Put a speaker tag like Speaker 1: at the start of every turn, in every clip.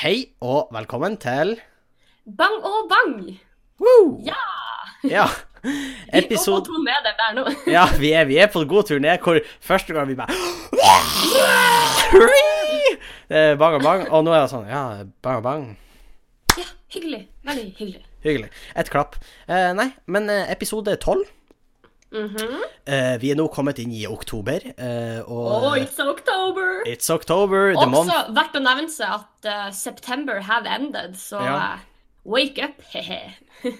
Speaker 1: Hei og velkommen til
Speaker 2: Bang og bang!
Speaker 1: Woo!
Speaker 2: Ja!
Speaker 1: Ja.
Speaker 2: Vi går på
Speaker 1: Episode
Speaker 2: to neder der nå.
Speaker 1: Ja, vi er, vi er på god tur ned hvor første gang vi bare Det er Bang og bang, og nå er det sånn Ja, bang og bang.
Speaker 2: Ja, hyggelig. Veldig hyggelig.
Speaker 1: Hyggelig. Et klapp. Eh, nei, men eh, episode tolv Eh, Vi er nå kommet inn i oktober, Uh, og
Speaker 2: Oh, it's October!
Speaker 1: It's October, the month
Speaker 2: Også verdt å nevne seg at uh, September have ended, så
Speaker 1: Ja.
Speaker 2: wake up, he-he.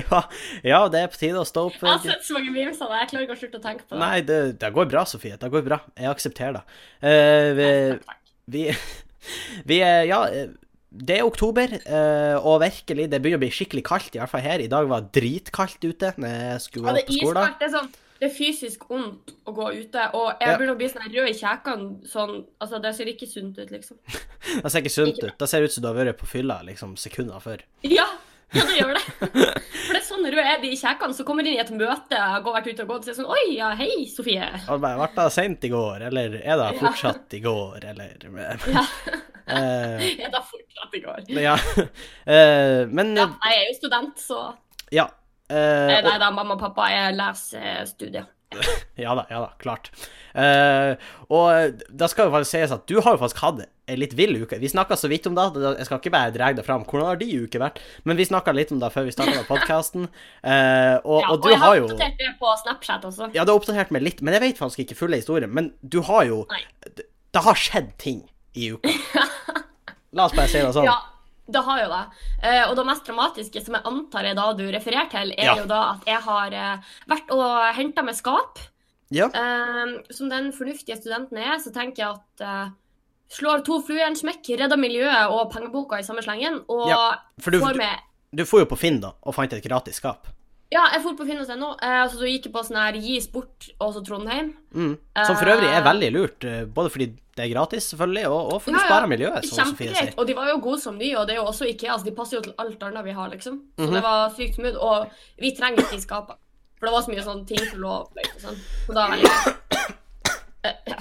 Speaker 1: ja, ja, det er på tide å stå opp.
Speaker 2: Jeg har sett så mange memes av det, jeg klarer ikke å slutte å tenke på det.
Speaker 1: Nei, det, det går bra, Sofie. Det går bra. Jeg aksepterer det. Vi, vi, vi er Ja, det er oktober, eh, og virkelig, det begynner å bli skikkelig kaldt, i hvert fall her. I dag var det dritkaldt ute når jeg skulle
Speaker 2: Ja, er
Speaker 1: på skolen.
Speaker 2: Det er sånn det er fysisk vondt å gå ute, og jeg
Speaker 1: Ja.
Speaker 2: begynner å bli sånn rød i kjekene. Sånn, altså, det ser ikke sunt ut, liksom.
Speaker 1: Det ser ikke sunt ut. Det ser ut som du har vært på fylla liksom sekunder før.
Speaker 2: Ja, ja det gjør det. For det er sånn rød er de i som kommer inn i et møte, og går vært ute og gått, og sier sånn Oi, ja, hei, Sofie.
Speaker 1: Har bare, vært da seint i går, eller er det fortsatt i går, eller
Speaker 2: Ja. er det fortsatt i går.
Speaker 1: Ja. Eh, men
Speaker 2: Ja, jeg er jo student, så
Speaker 1: ja. eh,
Speaker 2: Eh, Nei da, mamma og pappa, jeg leser studier.
Speaker 1: Ja da, ja da, klart. Uh, og da skal jo faktisk sies at du har jo faktisk hatt ei litt vill uke. Vi snakka så vidt om det, jeg skal ikke bare dra det fram. Hvordan har de uke vært? Men vi snakka litt om det før vi starta podkasten. og,
Speaker 2: Ja,
Speaker 1: og du
Speaker 2: jeg
Speaker 1: har
Speaker 2: har
Speaker 1: jo
Speaker 2: oppdatert det på Snapchat også.
Speaker 1: Ja, du har oppdatert meg litt, men jeg vet faktisk ikke fulle historien. Men du har jo
Speaker 2: Nei.
Speaker 1: Det, det har skjedd ting i uka. La oss bare si det sånn.
Speaker 2: Ja, det har jo det. Eh, og det mest dramatiske, som jeg antar er da du refererer til, er
Speaker 1: Ja.
Speaker 2: jo da at jeg har eh, vært og henta med skap.
Speaker 1: Ja.
Speaker 2: Eh, som den fornuftige studenten jeg er, så tenker jeg at slår to fluer i en smekk, redder miljøet og pengeboka i samme slengen, og
Speaker 1: Ja, du,
Speaker 2: får
Speaker 1: du,
Speaker 2: med
Speaker 1: du får jo på Finn da, og fant et gratis skap.
Speaker 2: Ja, jeg dro på finn.no, eh, så gikk jeg på sånn her Gis bort, og så Trondheim.
Speaker 1: Mm. Som for øvrig er
Speaker 2: Eh.
Speaker 1: veldig lurt, eh, både fordi det er gratis, selvfølgelig, og, og for
Speaker 2: Ja, ja.
Speaker 1: spare miljøet.
Speaker 2: Kjempegreit. Og de var jo gode som nye, og det er jo også IKEA, så de passer jo til alt annet vi har, liksom. Så
Speaker 1: Mhm.
Speaker 2: det var sykt smooth, og vi trenger ikke de skapene. For det var så mye sånne ting som lå opplegg og sånn. Så da var veldig Eh, ja.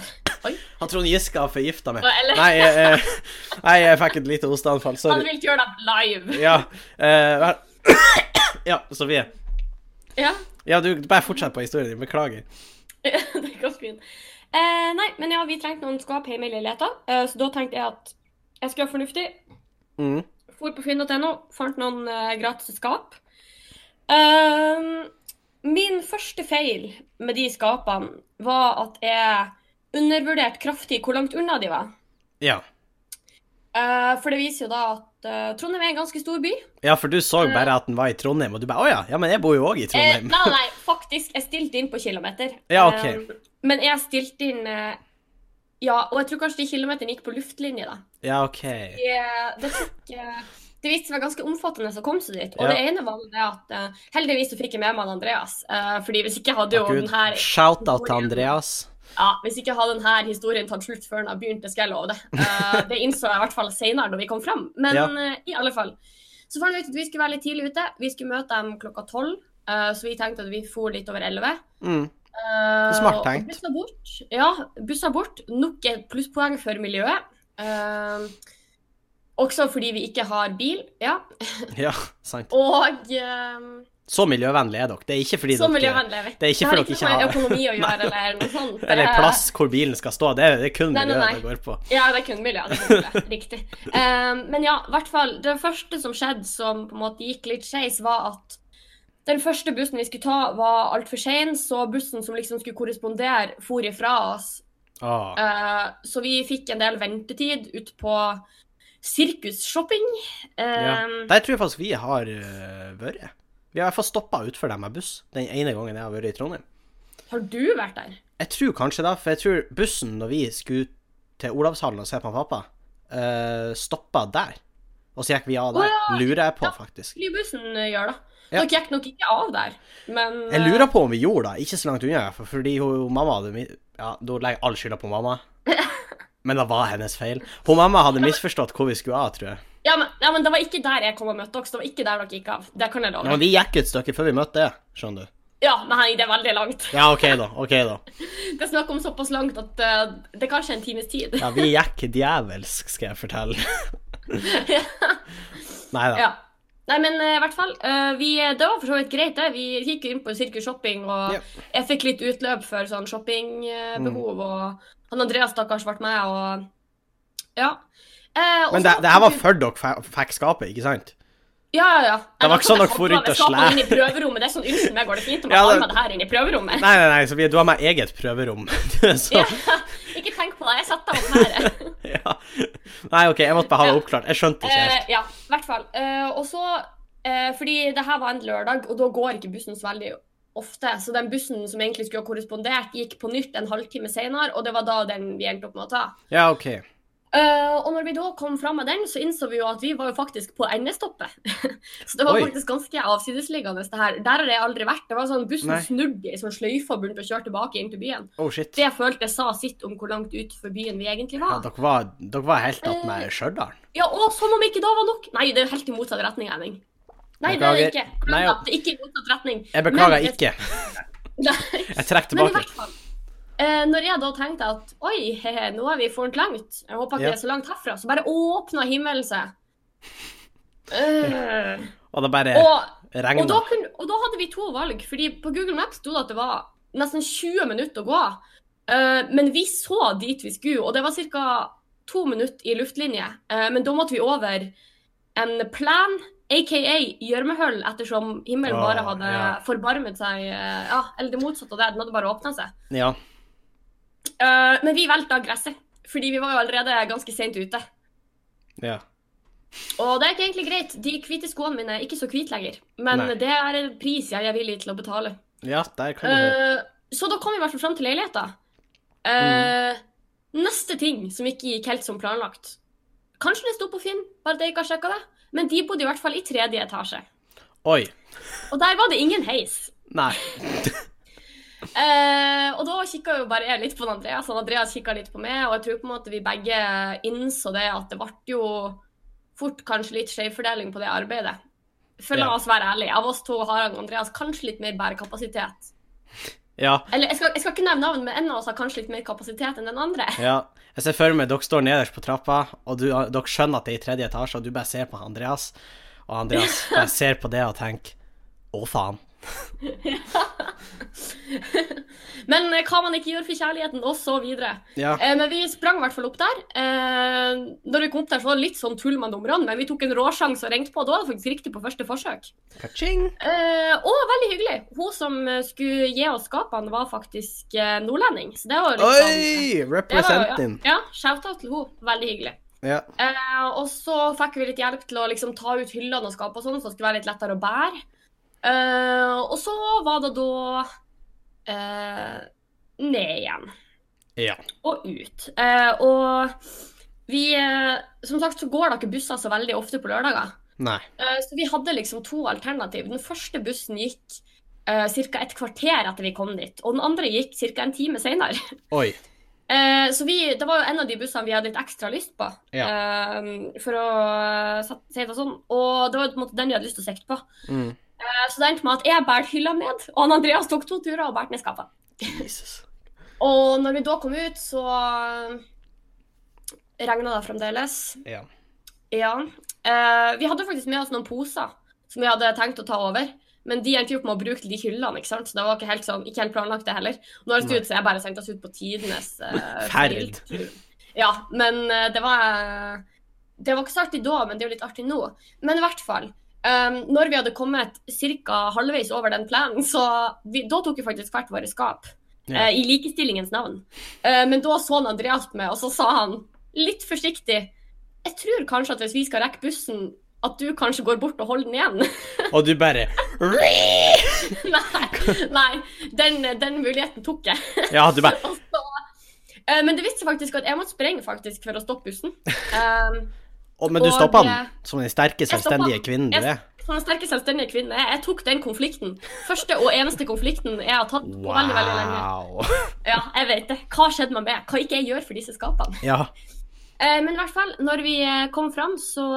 Speaker 2: Oi.
Speaker 1: Han Trond Giske har forgifta meg.
Speaker 2: Eller-
Speaker 1: Nei, jeg, eh, nei, jeg fikk et lite hosteanfall.
Speaker 2: Han vil ikke gjøre det live.
Speaker 1: Ja, eh, ja, Sofie.
Speaker 2: Ja.
Speaker 1: Ja, du bare fortsett på historien din. Beklager.
Speaker 2: det er ganske fint. Eh, nei, men ja, vi trengte noen skap hjemme i leiligheta, eh, så da tenkte jeg at jeg skulle være fornuftig.
Speaker 1: Mm.
Speaker 2: For på finn.no, fant noen eh, gratis skap. Ehm, min første feil med de skapene var at jeg undervurderte kraftig hvor langt unna de var.
Speaker 1: Ja.
Speaker 2: Eh, for det viser jo da at uh, Trondheim er en ganske stor by.
Speaker 1: ja, for du så bare at den var i Trondheim, og du bare Å ja, ja, men jeg bor jo òg i
Speaker 2: Eh,
Speaker 1: Trondheim.
Speaker 2: nei, nei, faktisk. Jeg stilte inn på kilometer.
Speaker 1: Ja, ok.
Speaker 2: Eh, men jeg stilte inn eh, Ja, og jeg tror kanskje de kilometerne gikk på luftlinje, da.
Speaker 1: Ja, OK.
Speaker 2: Det, det, tok, eh, det viste seg ganske omfattende å komme seg dit. Og
Speaker 1: Ja.
Speaker 2: det ene var det at uh, heldigvis så fikk jeg med meg Andreas. Uh, fordi hvis ikke hadde jo
Speaker 1: Gud.
Speaker 2: den her
Speaker 1: Shout-out til Andreas.
Speaker 2: Ja, hvis ikke hadde denne historien tatt slutt før den har begynt, det skal jeg love det. Uh, det innså jeg i hvert fall senere når vi kom fram. Men
Speaker 1: Ja.
Speaker 2: uh, i alle fall. Så fant vi ut at vi skulle være litt tidlig ute. Vi skulle møte dem klokka tolv. eh, så vi tenkte at vi for litt over elleve.
Speaker 1: Mm.
Speaker 2: Uh,
Speaker 1: Smart tenkt.
Speaker 2: Bussa bort. Ja, bussa bort. Nok et plusspoeng for miljøet. Også fordi vi ikke har bil. Ja.
Speaker 1: Ja, sant.
Speaker 2: Og
Speaker 1: Så miljøvennlig er dere. Det er ikke fordi
Speaker 2: så
Speaker 1: dere
Speaker 2: er vi.
Speaker 1: Det er ikke fordi dere
Speaker 2: ikke
Speaker 1: har
Speaker 2: økonomi å gjøre eller noe sånt.
Speaker 1: Eller plass hvor bilen skal stå. Det er, det er kun
Speaker 2: Nei, nei,
Speaker 1: miljøet
Speaker 2: nei.
Speaker 1: det går på.
Speaker 2: Ja, det er kun miljøet. Det er miljøet. Riktig. Um, men ja, i hvert fall. Det første som skjedde som på en måte gikk litt skeis, var at den første bussen vi skulle ta, var altfor sein, så bussen som liksom skulle korrespondere, for ifra oss.
Speaker 1: Ah.
Speaker 2: Uh, så vi fikk en del ventetid ut på sirkusshopping. Um,
Speaker 1: Ja. Der tror jeg faktisk vi har uh, vært. Vi har i hvert fall stoppa utfor dem med buss den ene gangen jeg har vært i Trondheim.
Speaker 2: Har du vært der?
Speaker 1: Jeg tror kanskje det, for jeg tror bussen når vi skulle til Olavshallen og se på pappa, uh, stoppa der. Og så gikk vi av der.
Speaker 2: Oh, ja.
Speaker 1: Lurer jeg på,
Speaker 2: Ja.
Speaker 1: faktisk.
Speaker 2: Flybussen eh, gjør det.
Speaker 1: Ja.
Speaker 2: Dere gikk nok ikke av der, men
Speaker 1: Jeg lurer på om vi gjorde det, ikke så langt unna, for fordi hun, mamma hadde Ja, da legger all skylda på mamma. Men det var hennes feil. Hun mamma hadde misforstått hvor vi skulle av, tror jeg.
Speaker 2: Ja, men, ja, men det var ikke der jeg kom og møtte dere. Det var ikke der dere gikk av. Det kan jeg
Speaker 1: Ja, men vi gikk et stykke før vi møtte det, skjønner du.
Speaker 2: Ja, nei, det er veldig langt.
Speaker 1: Ja, OK, da. ok da.
Speaker 2: Det er snakk om såpass langt at uh, det er kanskje en times tid.
Speaker 1: Ja, vi gikk djevelsk, skal jeg fortelle. Nei da.
Speaker 2: Ja. Nei, men eh, i hvert fall. Uh, vi, det var for så vidt greit, det. Vi gikk jo inn på Sirkus Shopping, og
Speaker 1: Ja.
Speaker 2: jeg fikk litt utløp for sånn shoppingbehov, og han Andreas stakkars ble med, og ja. Eh,
Speaker 1: Men det, det her var før dere fikk skapet, ikke sant?
Speaker 2: Ja, ja, ja.
Speaker 1: Det var ikke sånn dere for rundt og
Speaker 2: slæ.
Speaker 1: slæ-
Speaker 2: inn i prøverommet. Det er sånn, unnskyld meg, går det fint om
Speaker 1: Ja,
Speaker 2: jeg har
Speaker 1: det-
Speaker 2: det her inn i prøverommet?
Speaker 1: Nei, nei, nei, så vi, du har med eget prøverom. så,
Speaker 2: Ja, ikke tenk på det, jeg satte opp her.
Speaker 1: ja. Nei, OK, jeg måtte bare ha det oppklart. Jeg skjønte ikke
Speaker 2: Eh,
Speaker 1: helt.
Speaker 2: ja, i hvert fall. Eh, og så, eh, fordi det her var en lørdag, og da går ikke bussen så veldig ofte, så den bussen som egentlig skulle ha korrespondert, gikk på nytt en halvtime senere, og det var da den vi endte opp med å ta.
Speaker 1: Ja, OK.
Speaker 2: Eh, og når vi da kom fram med den, så innså vi jo at vi var jo faktisk på endestoppet. så det var
Speaker 1: Oi.
Speaker 2: faktisk ganske avsidesliggende, det her. Der har jeg aldri vært. Det var sånn Bussen
Speaker 1: Nei.
Speaker 2: snudde i sånn sløyfe og begynte å kjøre tilbake inn til byen.
Speaker 1: Oh, shit.
Speaker 2: Det jeg følte sa sitt om hvor langt utenfor byen vi egentlig
Speaker 1: Ja,
Speaker 2: var.
Speaker 1: dere var, dere var helt
Speaker 2: Eh,
Speaker 1: uh, Stjørdal.
Speaker 2: Ja, og som om ikke da var nok! Nei, det er jo helt i motsatt retning, Henning. Nei, det er det ikke.
Speaker 1: Nei,
Speaker 2: det. Er ikke i motsatt retning.
Speaker 1: Jeg beklager
Speaker 2: Men-
Speaker 1: ikke. Jeg trekker
Speaker 2: Men i hvert fall. Eh, når jeg da tenkte at oi, he-he, nå er vi for langt, jeg håper ikke
Speaker 1: Ja.
Speaker 2: det er så langt herfra, så bare åpna himmelen seg. Uh,
Speaker 1: Og det bare regna.
Speaker 2: og, og da hadde vi to valg, fordi på Google Maps sto det at det var nesten 20 minutter å gå. Eh, men vi så dit vi skulle, og det var ca. to minutter i luftlinje. Eh, men da måtte vi over en plan, aka gjørmehull, ettersom himmelen bare hadde
Speaker 1: ja.
Speaker 2: forbarmet seg Ja, eller det motsatte av det, den hadde bare åpna seg.
Speaker 1: Ja.
Speaker 2: Eh, men vi valgte gresset, fordi vi var jo allerede ganske sent ute.
Speaker 1: ja.
Speaker 2: Og det er ikke egentlig greit. De hvite skoene mine er ikke så hvite lenger. Men
Speaker 1: Nei.
Speaker 2: det er en pris jeg er villig til å betale.
Speaker 1: Ja, der kan du.
Speaker 2: Eh, så da kom vi i hvert fall fram til leiligheta. Eh, Neste ting som ikke gikk helt som planlagt. Kanskje det sto på Finn, bare at jeg ikke har sjekka det. Men de bodde i hvert fall i tredje etasje.
Speaker 1: Oi.
Speaker 2: Og der var det ingen heis.
Speaker 1: Nei.
Speaker 2: Eh, og da kikka jo bare jeg litt på Andreas, og Andreas kikka litt på meg, og jeg tror på en måte vi begge innså det at det ble jo fort kanskje litt skjevfordeling på det arbeidet. For la oss være ærlige, av oss to har Andreas kanskje litt mer bærekapasitet.
Speaker 1: Ja.
Speaker 2: Eller jeg skal, jeg skal ikke nevne navn, men en av oss har kanskje litt mer kapasitet enn den andre.
Speaker 1: ja. Jeg ser for meg dere står nederst på trappa, og du, dere skjønner at det er i tredje etasje, og du bare ser på Andreas, og Andreas bare ser på det og tenker Å, faen.
Speaker 2: Men eh, hva man ikke gjør for kjærligheten, og så videre.
Speaker 1: Ja.
Speaker 2: Eh, men vi sprang i hvert fall opp der. Eh, når vi kom der, så var det litt sånn tull med numrene, men vi tok en råsjanse og ringte på. Da var det faktisk riktig på første forsøk. Eh, og veldig hyggelig. Hun som skulle gi oss skapene, var faktisk nordlending. Så det var litt
Speaker 1: Oi!
Speaker 2: sånn
Speaker 1: Representing.
Speaker 2: ja, ja shout-out til henne. Veldig hyggelig.
Speaker 1: Ja.
Speaker 2: Og så fikk vi litt hjelp til å liksom ta ut hyllene og skape og sånn, så det skulle være litt lettere å bære. Eh, og så var det da uh, ned igjen
Speaker 1: Ja.
Speaker 2: og ut. Uh, og vi Som sagt så går det ikke busser så veldig ofte på lørdager.
Speaker 1: Nei.
Speaker 2: Så vi hadde liksom to alternativ. Den første bussen gikk uh, ca. et kvarter etter vi kom dit, og den andre gikk ca. en time. Eh, så vi, det var jo en av de bussene vi hadde litt ekstra lyst på,
Speaker 1: Ja.
Speaker 2: for å uh, si det sånn. Og det var på en måte den vi hadde lyst til å sikte på.
Speaker 1: Mm.
Speaker 2: Eh, så det endte med at jeg bærte hylla ned, og han Andreas tok to turer og bærte ned skapet.
Speaker 1: Jesus.
Speaker 2: Og når vi da kom ut, så regna det fremdeles.
Speaker 1: Ja.
Speaker 2: Ja. Eh, vi hadde faktisk med oss noen poser som vi hadde tenkt å ta over. Men de endte jo opp med å bruke de hyllene, ikke sant? så det var ikke helt, sånn, ikke helt planlagt, det heller. Nå har det
Speaker 1: stått
Speaker 2: ut, så jeg bare sendte oss ut på tidenes uh,
Speaker 1: Ferd.
Speaker 2: Ja, men uh, det var Det var ikke så artig da, men det er jo litt artig nå. Men i hvert fall. Um, når vi hadde kommet ca. halvveis over den planen, så vi, da tok vi faktisk hvert våre skap.
Speaker 1: Ja.
Speaker 2: Uh, I likestillingens navn. Uh, men da så han Andreas på meg, og så sa han litt forsiktig Jeg tror kanskje at hvis vi skal rekke bussen, at du kanskje går bort og holder den igjen.
Speaker 1: Og du bare
Speaker 2: nei, nei den, den muligheten tok jeg.
Speaker 1: Ja, du bare
Speaker 2: så, uh, men det viste seg faktisk at jeg måtte sprenge faktisk for å stoppe bussen. Um,
Speaker 1: Å, Men du
Speaker 2: Og
Speaker 1: stoppa han som den sterke, selvstendige kvinnen du er.
Speaker 2: som en sterke, selvstendige kvinne. Jeg, jeg tok den konflikten. Første og eneste konflikten jeg har tatt på veldig, veldig lenge. Ja, jeg vet det. Hva skjedde med meg? Hva ikke jeg gjør for disse skapene?
Speaker 1: Ja.
Speaker 2: Eh, men i hvert fall, når vi eh, kom fram, så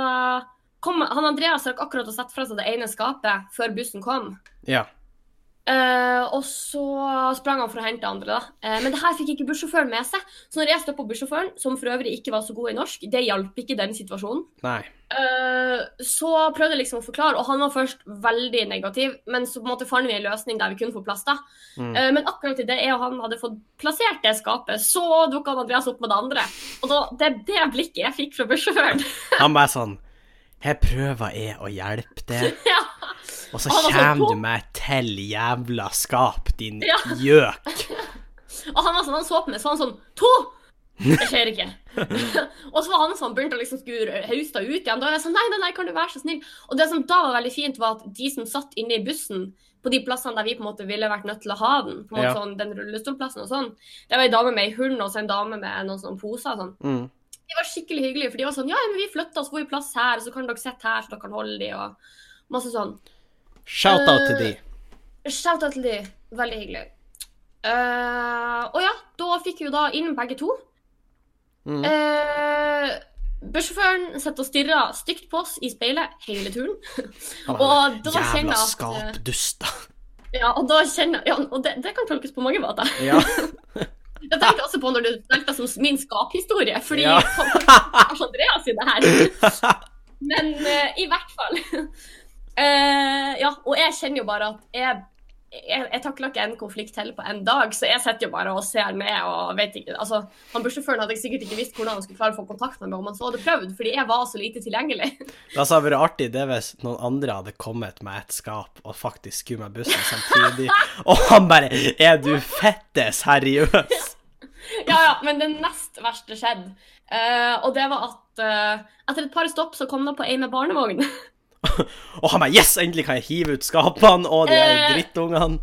Speaker 2: kom han Andreas rakk akkurat å sette fra seg det ene skapet før bussen kom.
Speaker 1: Ja.
Speaker 2: Eh, og så sprang han for å hente andre, da. Uh, men det her fikk ikke bussjåføren med seg. Så når jeg stoppa bussjåføren, som for øvrig ikke var så god i norsk, det hjalp ikke den situasjonen. Eh, så prøvde jeg liksom å forklare, og han var først veldig negativ, men så på en måte fant vi en løsning der vi kunne få plass. da.
Speaker 1: Mm.
Speaker 2: Men akkurat idet jeg og han hadde fått plassert det skapet, så dukka Andreas opp med det andre. Og da, det er det blikket jeg fikk fra bussjåføren.
Speaker 1: Han bare sånn Her prøver jeg å hjelpe deg,
Speaker 2: ja.
Speaker 1: Og så kommer du med til jævla skap, din
Speaker 2: Ja.
Speaker 1: gjøk.
Speaker 2: Og han var sånn, han så på meg, så var han sånn To! Det skjer ikke. og så var han sånn, begynte å liksom skulle hauste ut igjen. Da var jeg sånn Nei, nei, nei, kan du være så snill? Og det som da var veldig fint, var at de som satt inne i bussen, på de plassene der vi på en måte ville vært nødt til å ha den, på en måte
Speaker 1: Ja.
Speaker 2: sånn, den rullestolplassen og sånn, det var ei dame med ei hund og så en dame med noen sånne poser og sånn.
Speaker 1: Mm.
Speaker 2: De var skikkelig hyggelige, for de var sånn Ja, men vi flytta oss, får vi plass her, så kan dere sitte her, så dere kan holde de, og masse sånn.
Speaker 1: Shout-out til de.
Speaker 2: Shout-out til de. Veldig hyggelig. Uh, og ja, da fikk vi jo da inn begge to.
Speaker 1: Mm.
Speaker 2: Uh, Bussjåføren sitter og stirrer stygt på oss i speilet hele turen. Og da kjenner
Speaker 1: Jævla
Speaker 2: jeg at,
Speaker 1: skapduster.
Speaker 2: Ja, og da kjenner ja, Og det, det kan tolkes på mange måter.
Speaker 1: Ja.
Speaker 2: Jeg tenkte også på når du tenkte som min skaphistorie, fordi
Speaker 1: Ja.
Speaker 2: Lars Andreas det her. Men uh, i hvert fall. Eh, ja, og jeg kjenner jo bare at jeg jeg, jeg takler ikke en konflikt til på en dag, så jeg sitter jo bare og ser med og vet ikke Altså, han bussjåføren hadde sikkert ikke visst hvordan han skulle klare å få kontakt med meg om han så hadde prøvd, fordi jeg var så lite tilgjengelig.
Speaker 1: Det hadde vært artig det hvis noen andre hadde kommet med et skap og faktisk skulle med bussen samtidig, og han bare Er du fette seriøs?
Speaker 2: Ja, ja, men det nest verste skjedde. uh, og det var at uh, etter et par stopp så kom det på ei med barnevogn.
Speaker 1: Og han bare Yes, endelig kan jeg hive ut skapene og de der
Speaker 2: Eh.
Speaker 1: drittungene.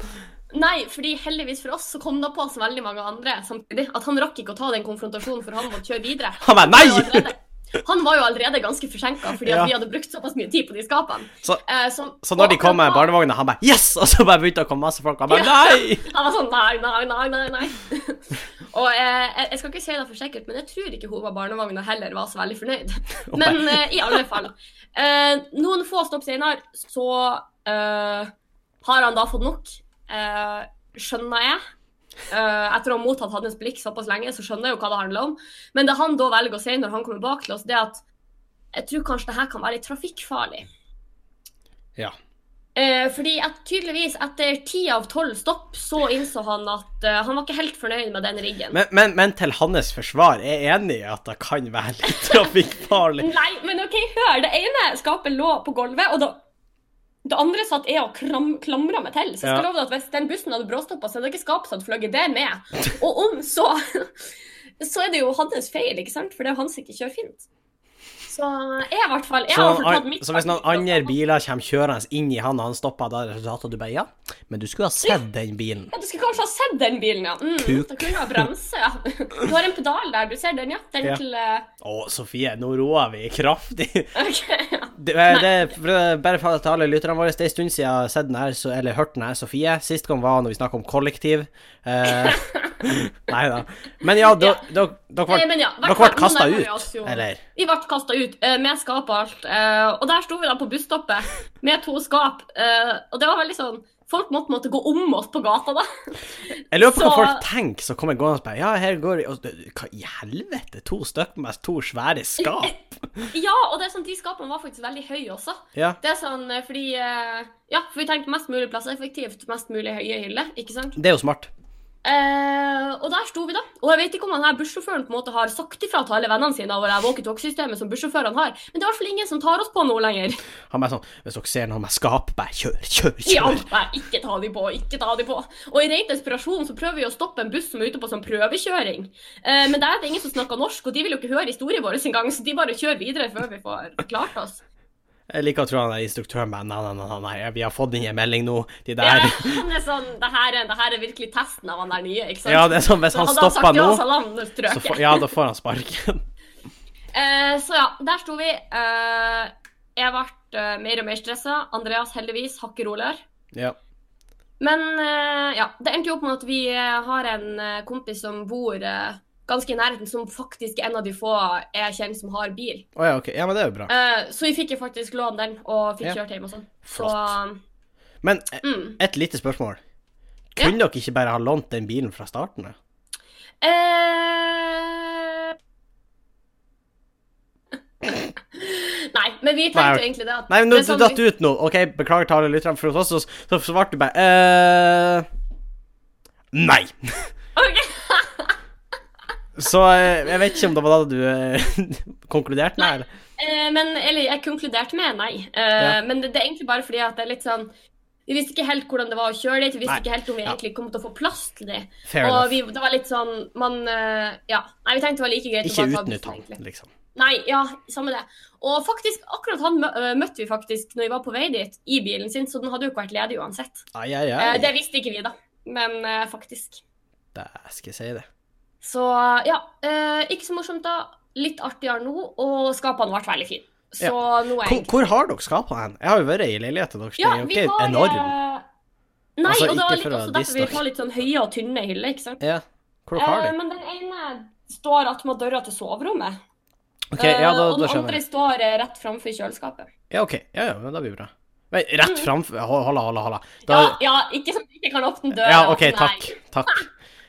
Speaker 2: Nei, fordi heldigvis for oss så kom det på oss veldig mange andre samtidig at han rakk ikke å ta den konfrontasjonen, for han måtte kjøre videre.
Speaker 1: Han bare, «Nei!»
Speaker 2: Han var jo allerede ganske forsinka fordi
Speaker 1: Ja.
Speaker 2: vi hadde brukt såpass mye tid på de skapene.
Speaker 1: Så,
Speaker 2: Eh, så,
Speaker 1: så når de kom med
Speaker 2: da-
Speaker 1: barnevogna, han bare Yes! Og så bare begynte å komme masse folk. Han bare Nei!
Speaker 2: Han var sånn nei, nei, nei, nei. nei. og eh, jeg, jeg skal ikke si det for sikkert, men jeg tror ikke hun var barnevogna heller var så veldig fornøyd. Men eh, i alle fall. Eh, noen få stopp senere så eh, har han da fått nok, eh, skjønner jeg. Eh, etter å ha mottatt hans blikk såpass lenge, så skjønner jeg jo hva det handler om. Men det han da velger å si når han kommer bak til oss, det er at jeg tror kanskje det her kan være litt trafikkfarlig.
Speaker 1: Ja.
Speaker 2: Uh, fordi at tydeligvis etter ti av tolv stopp så innså han at uh, han var ikke helt fornøyd med den riggen.
Speaker 1: Men, men, men til hans forsvar, jeg er enig i at det kan være litt trafikkfarlig.
Speaker 2: Nei, men OK, hør! Det ene skapet lå på gulvet, og det, det andre satt jeg og kram, klamra meg til. Så jeg skal
Speaker 1: Ja.
Speaker 2: love at hvis den bussen hadde bråstoppa, så hadde ikke skapet hadde fløyet det med. Og om så Så er det jo hans feil, ikke sant? For det er jo han som ikke kjører fint. Så jeg i hvert fall jeg
Speaker 1: Så,
Speaker 2: har tatt mitt
Speaker 1: så hvis noen andre biler kommer kjørende inn i han, og han stopper, da er resultatet du bare Ja, men du skulle ha sett den bilen.
Speaker 2: Ja, Du skulle kanskje ha sett den bilen, ja. Mm,
Speaker 1: Kuk.
Speaker 2: da kunne du ha bremse, ja. Du har en pedal der, du ser den, ja. Den
Speaker 1: Ja.
Speaker 2: til eh,
Speaker 1: Å, Sofie, nå roer vi kraftig.
Speaker 2: OK, ja.
Speaker 1: Det, det, for- bare for til alle lytterne våre, det er en stund siden jeg har sett den her, så, eller hørt den her, Sofie. Sist gang var når vi snakka om kollektiv. Uh, nei da. Men ja, dere ble
Speaker 2: Eh,
Speaker 1: ble kasta ut, eller?
Speaker 2: Vi ble kasta ut eh, med skap og alt. eh, og der sto vi da på busstoppet med to skap. eh, og det var veldig sånn Folk måtte, måtte gå om oss på gata, da.
Speaker 1: Jeg lurer på hva folk tenker som kommer gående og spør Ja, her går og, Hva i helvete? To stykker med to svære skap?
Speaker 2: Ja, og det er sånn, de skapene var faktisk veldig høye også.
Speaker 1: Ja.
Speaker 2: Det er sånn fordi Ja, for vi tenkte mest mulig plasseffektivt, mest mulig høye hyller, ikke sant?
Speaker 1: Det er jo smart.
Speaker 2: Eh, og der sto vi, da. Og jeg vet ikke om han her bussjåføren på en måte har sagt ifra til alle vennene sine over walkietalkie-systemet som bussjåførene har, men det er i hvert fall ingen som tar oss på nå lenger.
Speaker 1: Han bare sånn Hvis dere ser noe med skap, bare kjør, kjør,
Speaker 2: Ja,
Speaker 1: kjør.
Speaker 2: ikke ta de på, ikke ta de på. Og i ren desperasjon så prøver vi å stoppe en buss som er ute på sånn prøvekjøring. Eh, men der er det ingen som snakker norsk, og de vil jo ikke høre historien vår engang, så de bare kjører videre før vi får klart oss.
Speaker 1: Jeg liker å tro han er instruktøren men Nei, nei, nei, nei, vi har fått inn en melding nå. De
Speaker 2: Ja,
Speaker 1: der
Speaker 2: han er sånn, det her, er- det her er virkelig testen av han der nye, ikke sant?
Speaker 1: Ja, det er sånn hvis
Speaker 2: Så
Speaker 1: han stopper nå,
Speaker 2: ja, så
Speaker 1: ja, da får han sparken.
Speaker 2: uh, så ja, der sto vi. Uh, jeg ble uh, mer og mer stressa. Andreas heldigvis hakker roligere.
Speaker 1: Ja.
Speaker 2: Men ja, det endte jo opp med at vi har en kompis som bor ganske i nærheten, som faktisk en av de få jeg kjenner som har bil.
Speaker 1: Oh, ja, OK. Ja, men det er jo bra.
Speaker 2: Uh, så vi fikk jo faktisk låne den, og fikk
Speaker 1: Ja.
Speaker 2: kjørt hjem og sånn. Så
Speaker 1: Flott. Men eh,
Speaker 2: mm,
Speaker 1: et lite spørsmål. Kunne dere ikke bare ha lånt den bilen fra starten av?
Speaker 2: Eh... Nei, men vi tenkte
Speaker 1: Nei,
Speaker 2: egentlig det at
Speaker 1: Nei, men nå
Speaker 2: sånn
Speaker 1: du datt
Speaker 2: vi-
Speaker 1: ut nå. OK, beklager til alle lytterne, for hos oss så, så svarte du bare eh, Nei. Så eh, jeg vet ikke om det var da du eh, konkluderte med, eller?
Speaker 2: Eh, men, eller jeg konkluderte med nei.
Speaker 1: Ja.
Speaker 2: Men det, det er egentlig bare fordi at det er litt sånn Vi visste ikke helt hvordan det var å kjøre dit. Vi visste
Speaker 1: Nei.
Speaker 2: ikke helt om vi
Speaker 1: Ja.
Speaker 2: egentlig kom til å få plass til det.
Speaker 1: Fair
Speaker 2: og vi, det var litt sånn Man Ja. Nei, vi tenkte det var like greit
Speaker 1: Ikke
Speaker 2: å bare ta bussen, egentlig.
Speaker 1: liksom.
Speaker 2: Nei, ja, samme det. Og faktisk, akkurat han møtte vi faktisk når vi var på vei dit, i bilen sin, så den hadde jo ikke vært ledig uansett.
Speaker 1: Ai, ai, ai.
Speaker 2: det visste ikke vi, da. Men faktisk.
Speaker 1: Da skal jeg si det.
Speaker 2: Så ja, eh, ikke så morsomt da. Litt artigere nå, og skapene ble veldig fine. Så nå er
Speaker 1: Hvor, hvor har dere skapene hen? Jeg har jo vært i leiligheten deres.
Speaker 2: Ja,
Speaker 1: er jo ikke
Speaker 2: har
Speaker 1: enorm.
Speaker 2: eh, Nei,
Speaker 1: Altså,
Speaker 2: og det var litt også derfor vi har litt sånn høye og tynne hyller, ikke sant.
Speaker 1: Ja. Hvor dere har
Speaker 2: Eh,
Speaker 1: de?
Speaker 2: men den ene står attmed døra til soverommet.
Speaker 1: Ok, ja, da,
Speaker 2: Eh, og den andre
Speaker 1: jeg.
Speaker 2: står eh, rett framfor kjøleskapet.
Speaker 1: Ja, OK. Ja, ja, men det blir bra. Nei, rett framfor Hold, hold, hold. Da,
Speaker 2: Mm. Ja, ja, ikke du ikke kan åpne døra.
Speaker 1: Ja, OK,
Speaker 2: Nei.
Speaker 1: takk.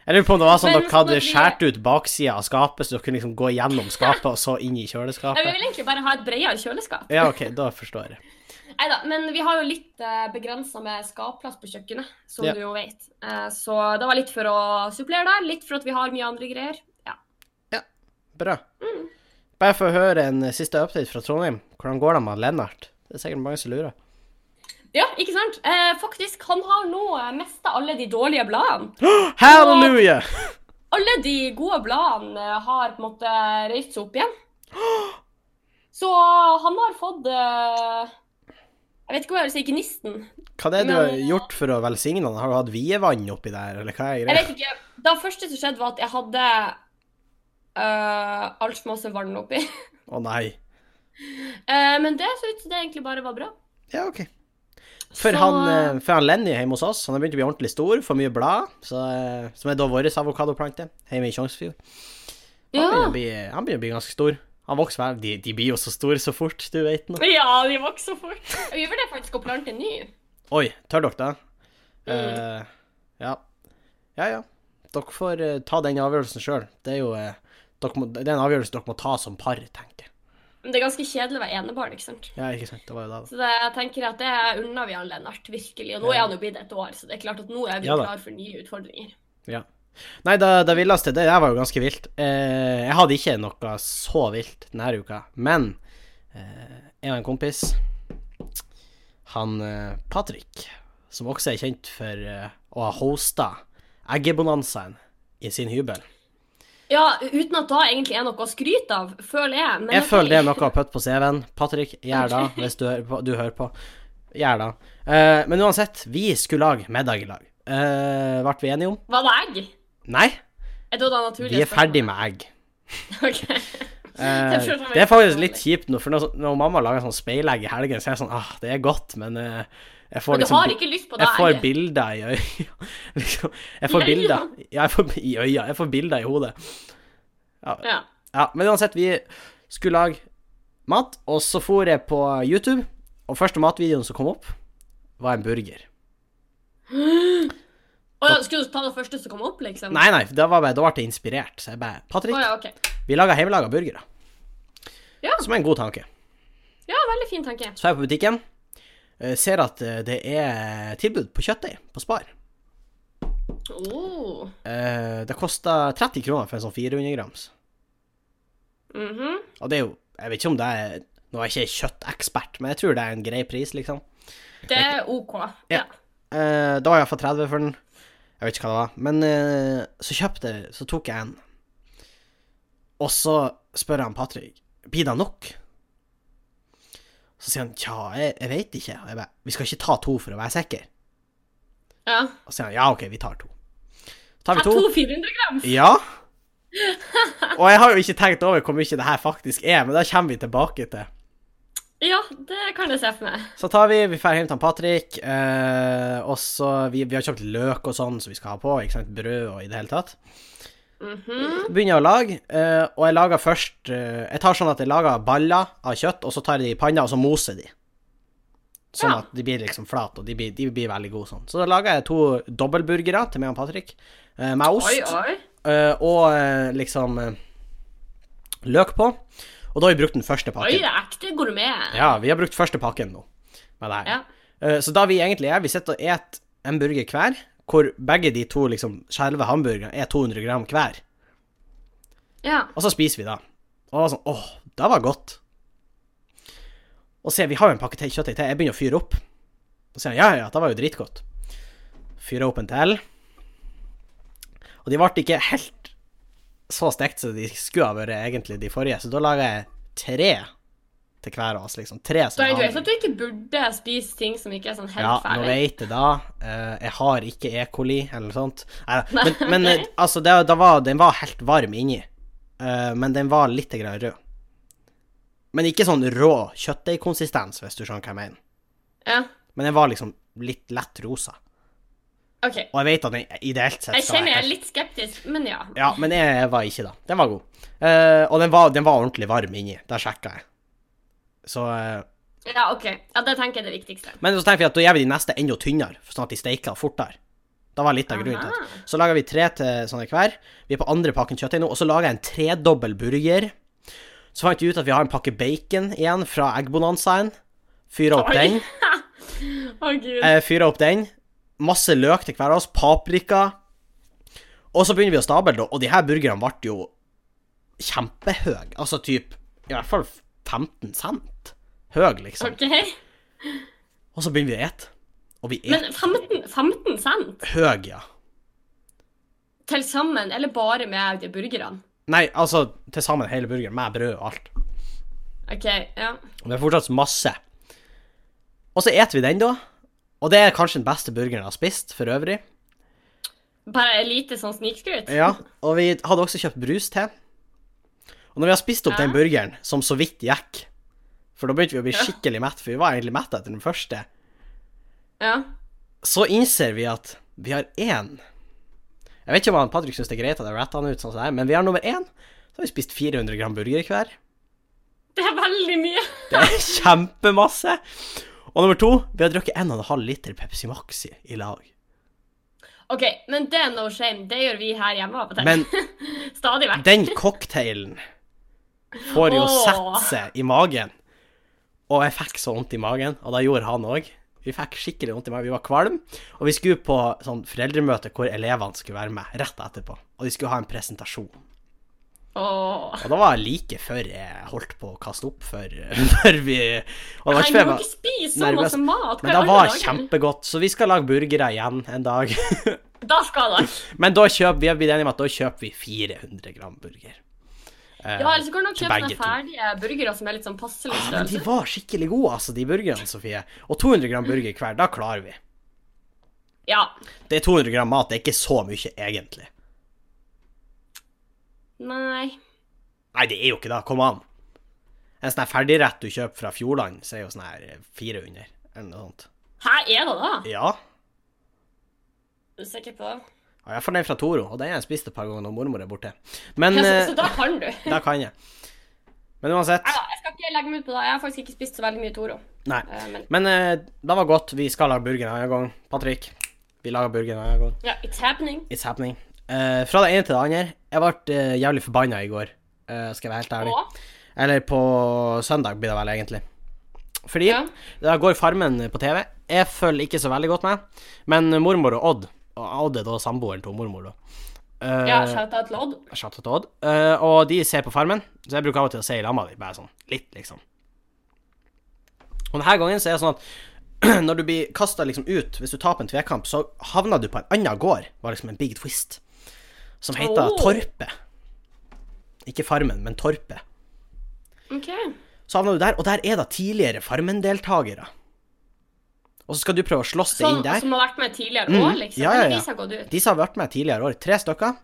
Speaker 1: Jeg lurer på om det var sånn
Speaker 2: at
Speaker 1: dere hadde skåret ut baksida av skapet, så dere kunne liksom gå gjennom skapet og så inn i
Speaker 2: Nei, vi vil egentlig bare ha et bredere kjøleskap.
Speaker 1: Ja, OK, da forstår jeg.
Speaker 2: Neida, men vi har jo litt eh, begrensa med skapplass på kjøkkenet, som
Speaker 1: Ja.
Speaker 2: du jo vet. Eh, så det var litt for å supplere der, litt for at vi har mye andre greier. Ja.
Speaker 1: Bra.
Speaker 2: Mm.
Speaker 1: Bare for å høre en siste update fra Trondheim. Hvordan går det med Lennart? Det er sikkert mange som lurer.
Speaker 2: Ja, ikke sant? Eh, faktisk, han har nå eh, mista alle de dårlige bladene.
Speaker 1: Halleluja!
Speaker 2: Alle de gode bladene eh, har på en måte reist seg opp igjen. Så han har fått eh, Jeg vet ikke hva jeg vil si, gnisten.
Speaker 1: Hva er det du har gjort for å velsigne han? Har du hatt vievann oppi der, eller hva er
Speaker 2: Jeg vet ikke. Det første som skjedde, var at jeg hadde uh, altfor masse vann oppi.
Speaker 1: Å nei.
Speaker 2: Uh, men det så ut som det egentlig bare var bra.
Speaker 1: Ja, OK. For,
Speaker 2: Så-
Speaker 1: han, eh, for han Lenny hjemme hos oss, han har begynt å bli ordentlig stor, får mye blad, så, eh, som er da vår avokadoplante hjemme i Tjongsfjord. Han,
Speaker 2: Ja.
Speaker 1: begynner han begynner å bli ganske stor. Han vokser vel. De, de blir jo så store så fort, du vet nå.
Speaker 2: ja, de vokser så fort. Vi vurderer faktisk å plante ny.
Speaker 1: Oi, tør dere det?
Speaker 2: Mm.
Speaker 1: Uh, ja. Ja, ja. Dere får uh, ta den avgjørelsen sjøl. Det er jo uh, dere må, Det er en avgjørelse dere må ta som par, tenker jeg.
Speaker 2: Men det er ganske kjedelig å være enebarn, ikke sant.
Speaker 1: Ja, ikke sant. Det var jo det. da.
Speaker 2: Så det, jeg tenker at det unner vi han Lennart, virkelig. Og nå er han jo blitt et år, så det er klart at nå er vi
Speaker 1: Ja
Speaker 2: klar for nye utfordringer.
Speaker 1: Ja. Nei, det, det villeste, det der var jo ganske vilt. Eh, jeg hadde ikke noe så vilt denne uka, men eh, jeg og en kompis, han eh, Patrick, som også er kjent for eh, å ha hosta eggebonanzaen i sin hybel.
Speaker 2: Ja, uten at da egentlig er noe å skryte av, føler jeg. Men
Speaker 1: Jeg føler det er noe å putte på CV-en. Patrick, gjør det, hvis du hører på. Du hører på. Gjør det. Uh, men uansett, vi skulle lage middag i lag. Uh, ble vi enige om?
Speaker 2: Var det egg?
Speaker 1: Nei,
Speaker 2: Jeg trodde det var naturlig.
Speaker 1: vi er ferdig med egg.
Speaker 2: Ok.
Speaker 1: Uh,
Speaker 2: Det
Speaker 1: er faktisk litt kjipt nå, for når, når mamma lager sånn speilegg i helgen, så er jeg sånn ah, det er godt, men eh, jeg får
Speaker 2: Men du
Speaker 1: liksom
Speaker 2: har ikke lyst på det
Speaker 1: Jeg får bilder i øya. liksom, jeg får
Speaker 2: I
Speaker 1: bilder ja, jeg får, I øya. Jeg får bilder i hodet. Ja,
Speaker 2: Ja.
Speaker 1: ja, men uansett, vi skulle lage mat, og så for jeg på YouTube, og første matvideoen som kom opp, var en burger.
Speaker 2: Oh, ja, skulle du ta det første som kom opp, liksom?
Speaker 1: Nei, nei, da, ble jeg inspirert, så jeg bare Patrick,
Speaker 2: oh, ja, okay.
Speaker 1: vi lager hjemmelaga burgere.
Speaker 2: Ja.
Speaker 1: Som er en god tanke.
Speaker 2: Ja, veldig fin tanke.
Speaker 1: Så er jeg på butikken, ser at eh, det er tilbud på kjøttdeig på Spar.
Speaker 2: Oh.
Speaker 1: Eh, Det koster 30 kroner for en sånn 400 grams.
Speaker 2: Mhm.
Speaker 1: Og det er jo Jeg vet ikke om det er Nå er jeg ikke kjøttekspert, men jeg tror det er en grei pris, liksom.
Speaker 2: Det er OK.
Speaker 1: Ja.
Speaker 2: Ja.
Speaker 1: Eh, da har jeg fått 30 for den. Jeg vet ikke hva det var. Men eh, så kjøpte jeg Så tok jeg en. Og så spør han Patrick Blir det nok. Så sier han tja, jeg, jeg vet ikke. Og jeg bare, vi skal ikke ta to for å være sikker.
Speaker 2: ja.
Speaker 1: Og så sier han ja, OK, vi tar to. Tar vi to?
Speaker 2: to 400 gram.
Speaker 1: Ja. Og jeg har jo ikke tenkt over hvor mye det her faktisk er, men det kommer vi tilbake til.
Speaker 2: Ja, det kan jeg se for meg.
Speaker 1: Så tar vi, vi drar hjem til Patrick, eh, og så vi, vi har kjøpt løk og sånn som vi skal ha på, ikke sant, brød og i det hele tatt.
Speaker 2: Mhm.
Speaker 1: Begynner jeg å lage, eh, og jeg lager først eh, Jeg tar sånn at jeg lager baller av kjøtt, og så tar jeg de i panna, og så moser de. Sånn
Speaker 2: Ja.
Speaker 1: at de blir liksom flate, og de blir, de blir veldig gode sånn. Så da lager jeg to dobbeltburgere til meg og Patrick, eh, med ost.
Speaker 2: Oi, oi.
Speaker 1: og liksom løk på. Og da har vi brukt den første
Speaker 2: Oi,
Speaker 1: pakken.
Speaker 2: det er ekte gourmet.
Speaker 1: Ja, vi har brukt første pakken nå med det her.
Speaker 2: Ja.
Speaker 1: Så da vi egentlig er, vi sitter og et en burger hver, hvor begge de to liksom skjelve hamburgerne er 200 gram hver.
Speaker 2: ja.
Speaker 1: Og så spiser vi da. Og det sånn, åh, det var godt. Og se, vi har jo en pakke kjøttdeig til, jeg begynner å fyre opp. Og sier han, ja, ja, det var jo dritgodt. Fyrer opp en til. Og de ble ikke helt så stekt som de skulle ha vært egentlig de forrige, så da lager jeg tre til hver av oss, liksom. Tre som har-
Speaker 2: du vet at du ikke burde spise ting som ikke er sånn helt
Speaker 1: ja, nå
Speaker 2: ferdig.
Speaker 1: vet jeg da. Uh, jeg har ikke E. coli eller noe sånt. Neida. Men, men eh, altså, det, det var, den var helt varm inni. Uh, men den var litt grann rød. Men ikke sånn rå kjøttdeigkonsistens, hvis du skjønner hva jeg mener.
Speaker 2: Ja.
Speaker 1: Men den var liksom litt lett rosa.
Speaker 2: Okay.
Speaker 1: Og jeg vet at den ideelt sett
Speaker 2: Jeg kjenner jeg er litt skeptisk, men ja.
Speaker 1: Ja, men jeg var ikke da. Den var god. Uh, og den var, den var ordentlig varm inni. Der sjekka jeg. Så eh,
Speaker 2: Ja, OK. Ja, det tenker jeg er det viktigste.
Speaker 1: Men så tenker vi at da gjør vi de neste enda tynnere, sånn at de steiker fortere. Da var litt av grunnen til det. Så lager vi tre til sånne hver. Vi er på andre pakken kjøttdeig nå. Og så lager jeg en tredobbel burger. Så fant vi ut at vi har en pakke bacon igjen fra Eggbonanzaen. Fyrer opp
Speaker 2: Oi.
Speaker 1: den.
Speaker 2: Å, gud.
Speaker 1: Eh, opp den. Masse løk til hver av oss. Paprika. Og så begynner vi å stable, da. Og de her burgerne ble jo kjempehøye. Altså typ i hvert fall 15 cent høy, liksom.
Speaker 2: OK.
Speaker 1: Og så begynner vi å ete. Og vi
Speaker 2: Men
Speaker 1: er
Speaker 2: 15, 15 cent
Speaker 1: høy, ja.
Speaker 2: til sammen, eller bare med de burgerne?
Speaker 1: Nei, altså til sammen hele burgeren, med brød og alt.
Speaker 2: OK, ja.
Speaker 1: Det er fortsatt masse. Og så eter vi den, da. Og det er kanskje den beste burgeren jeg har spist, for øvrig.
Speaker 2: Bare lite sånn snikskryt?
Speaker 1: Ja, Og vi hadde også kjøpt brus til. Og når vi har spist opp den burgeren, som så vidt gikk For da begynte vi å bli skikkelig mett, for vi var egentlig mette etter den første.
Speaker 2: Ja.
Speaker 1: Så innser vi at vi har én Jeg vet ikke om han Patrick syns det er greit at jeg ratter han ut sånn som det er, men vi har nummer én. Så har vi spist 400 gram burger hver.
Speaker 2: Det er veldig mye.
Speaker 1: Det er kjempemasse. Og nummer to, vi har drukket 1,5 liter Pepsi Maxi i, i lag.
Speaker 2: OK, men det er no shame. Det gjør vi her hjemme av og til.
Speaker 1: Men
Speaker 2: Stadig vekk.
Speaker 1: den cocktailen får jo sette seg i magen. Og jeg fikk så vondt i magen, og det gjorde han òg. Vi fikk skikkelig vondt i magen. Vi var kvalm, og vi skulle på sånn foreldremøte hvor elevene skulle være med rett etterpå. Og de skulle ha en presentasjon.
Speaker 2: Åh.
Speaker 1: Og da var jeg like før jeg holdt på å kaste opp for, for vi Og
Speaker 2: Nei, du må ikke spise så masse mat.
Speaker 1: Men det var
Speaker 2: dager?
Speaker 1: kjempegodt, så vi skal lage burgere igjen en dag.
Speaker 2: Da skal det.
Speaker 1: Men da kjøper vi at da kjøper vi 400 gram burger. Eh,
Speaker 2: Ja, eller så kan du kjøpe sånne ferdige burgere som er litt sånn passelig
Speaker 1: Ah, men de var skikkelig gode, altså, de burgerne, Sofie. Og 200 gram burger hver, da klarer vi.
Speaker 2: Ja.
Speaker 1: Det er 200 gram mat, det er ikke så mye, egentlig.
Speaker 2: Nei.
Speaker 1: Nei, det er jo ikke det, kom an. En sånn ferdigrett du kjøper fra Fjordland, så er jo sånn her 400, eller noe sånt.
Speaker 2: Hæ, er det da?
Speaker 1: Ja.
Speaker 2: Du er sikker på det?
Speaker 1: Ja jeg får den fra Toro, og den har jeg spist et par ganger når mormor er borte. Men
Speaker 2: Ja, så,
Speaker 1: eh,
Speaker 2: så da kan du.
Speaker 1: da kan jeg. Men uansett
Speaker 2: ja, jeg skal ikke legge meg ut på det. Jeg har faktisk ikke spist så veldig mye Toro.
Speaker 1: Nei.
Speaker 2: Eh, Men
Speaker 1: Men eh, det var godt. Vi skal lage burger en annen gang. Patrick, vi lager burger en annen gang.
Speaker 2: ja, it's happening.
Speaker 1: It's happening. Uh, fra det ene til det andre. Jeg ble jævlig forbanna i går, skal jeg være helt ærlig.
Speaker 2: Og
Speaker 1: Eller på søndag blir det vel, egentlig. Fordi
Speaker 2: Ja.
Speaker 1: da går Farmen på TV. Jeg følger ikke så veldig godt med, men mormor og Odd Og Odd er da samboeren til mormor, da. Uh,
Speaker 2: ja, shout-out til Odd.
Speaker 1: Shout out til Odd. Eh, og de ser på Farmen, så jeg bruker av og til å se i lamma di, bare sånn litt, liksom. Og denne gangen så er det sånn at når du blir kasta liksom ut, hvis du taper en tvekamp, så havner du på en annen gård, var liksom en big twist, som heter
Speaker 2: oh.
Speaker 1: Torpet. Ikke Farmen, men Torpet.
Speaker 2: Okay.
Speaker 1: Så havner du der, og der er da tidligere Farmen-deltakere. Og så skal du prøve å slåss
Speaker 2: Sånn,
Speaker 1: inn der.
Speaker 2: som har vært med tidligere
Speaker 1: Mm,
Speaker 2: år, liksom?
Speaker 1: ja, ja, ja.
Speaker 2: de som har gått ut?
Speaker 1: De som har vært med tidligere år, tre stykker.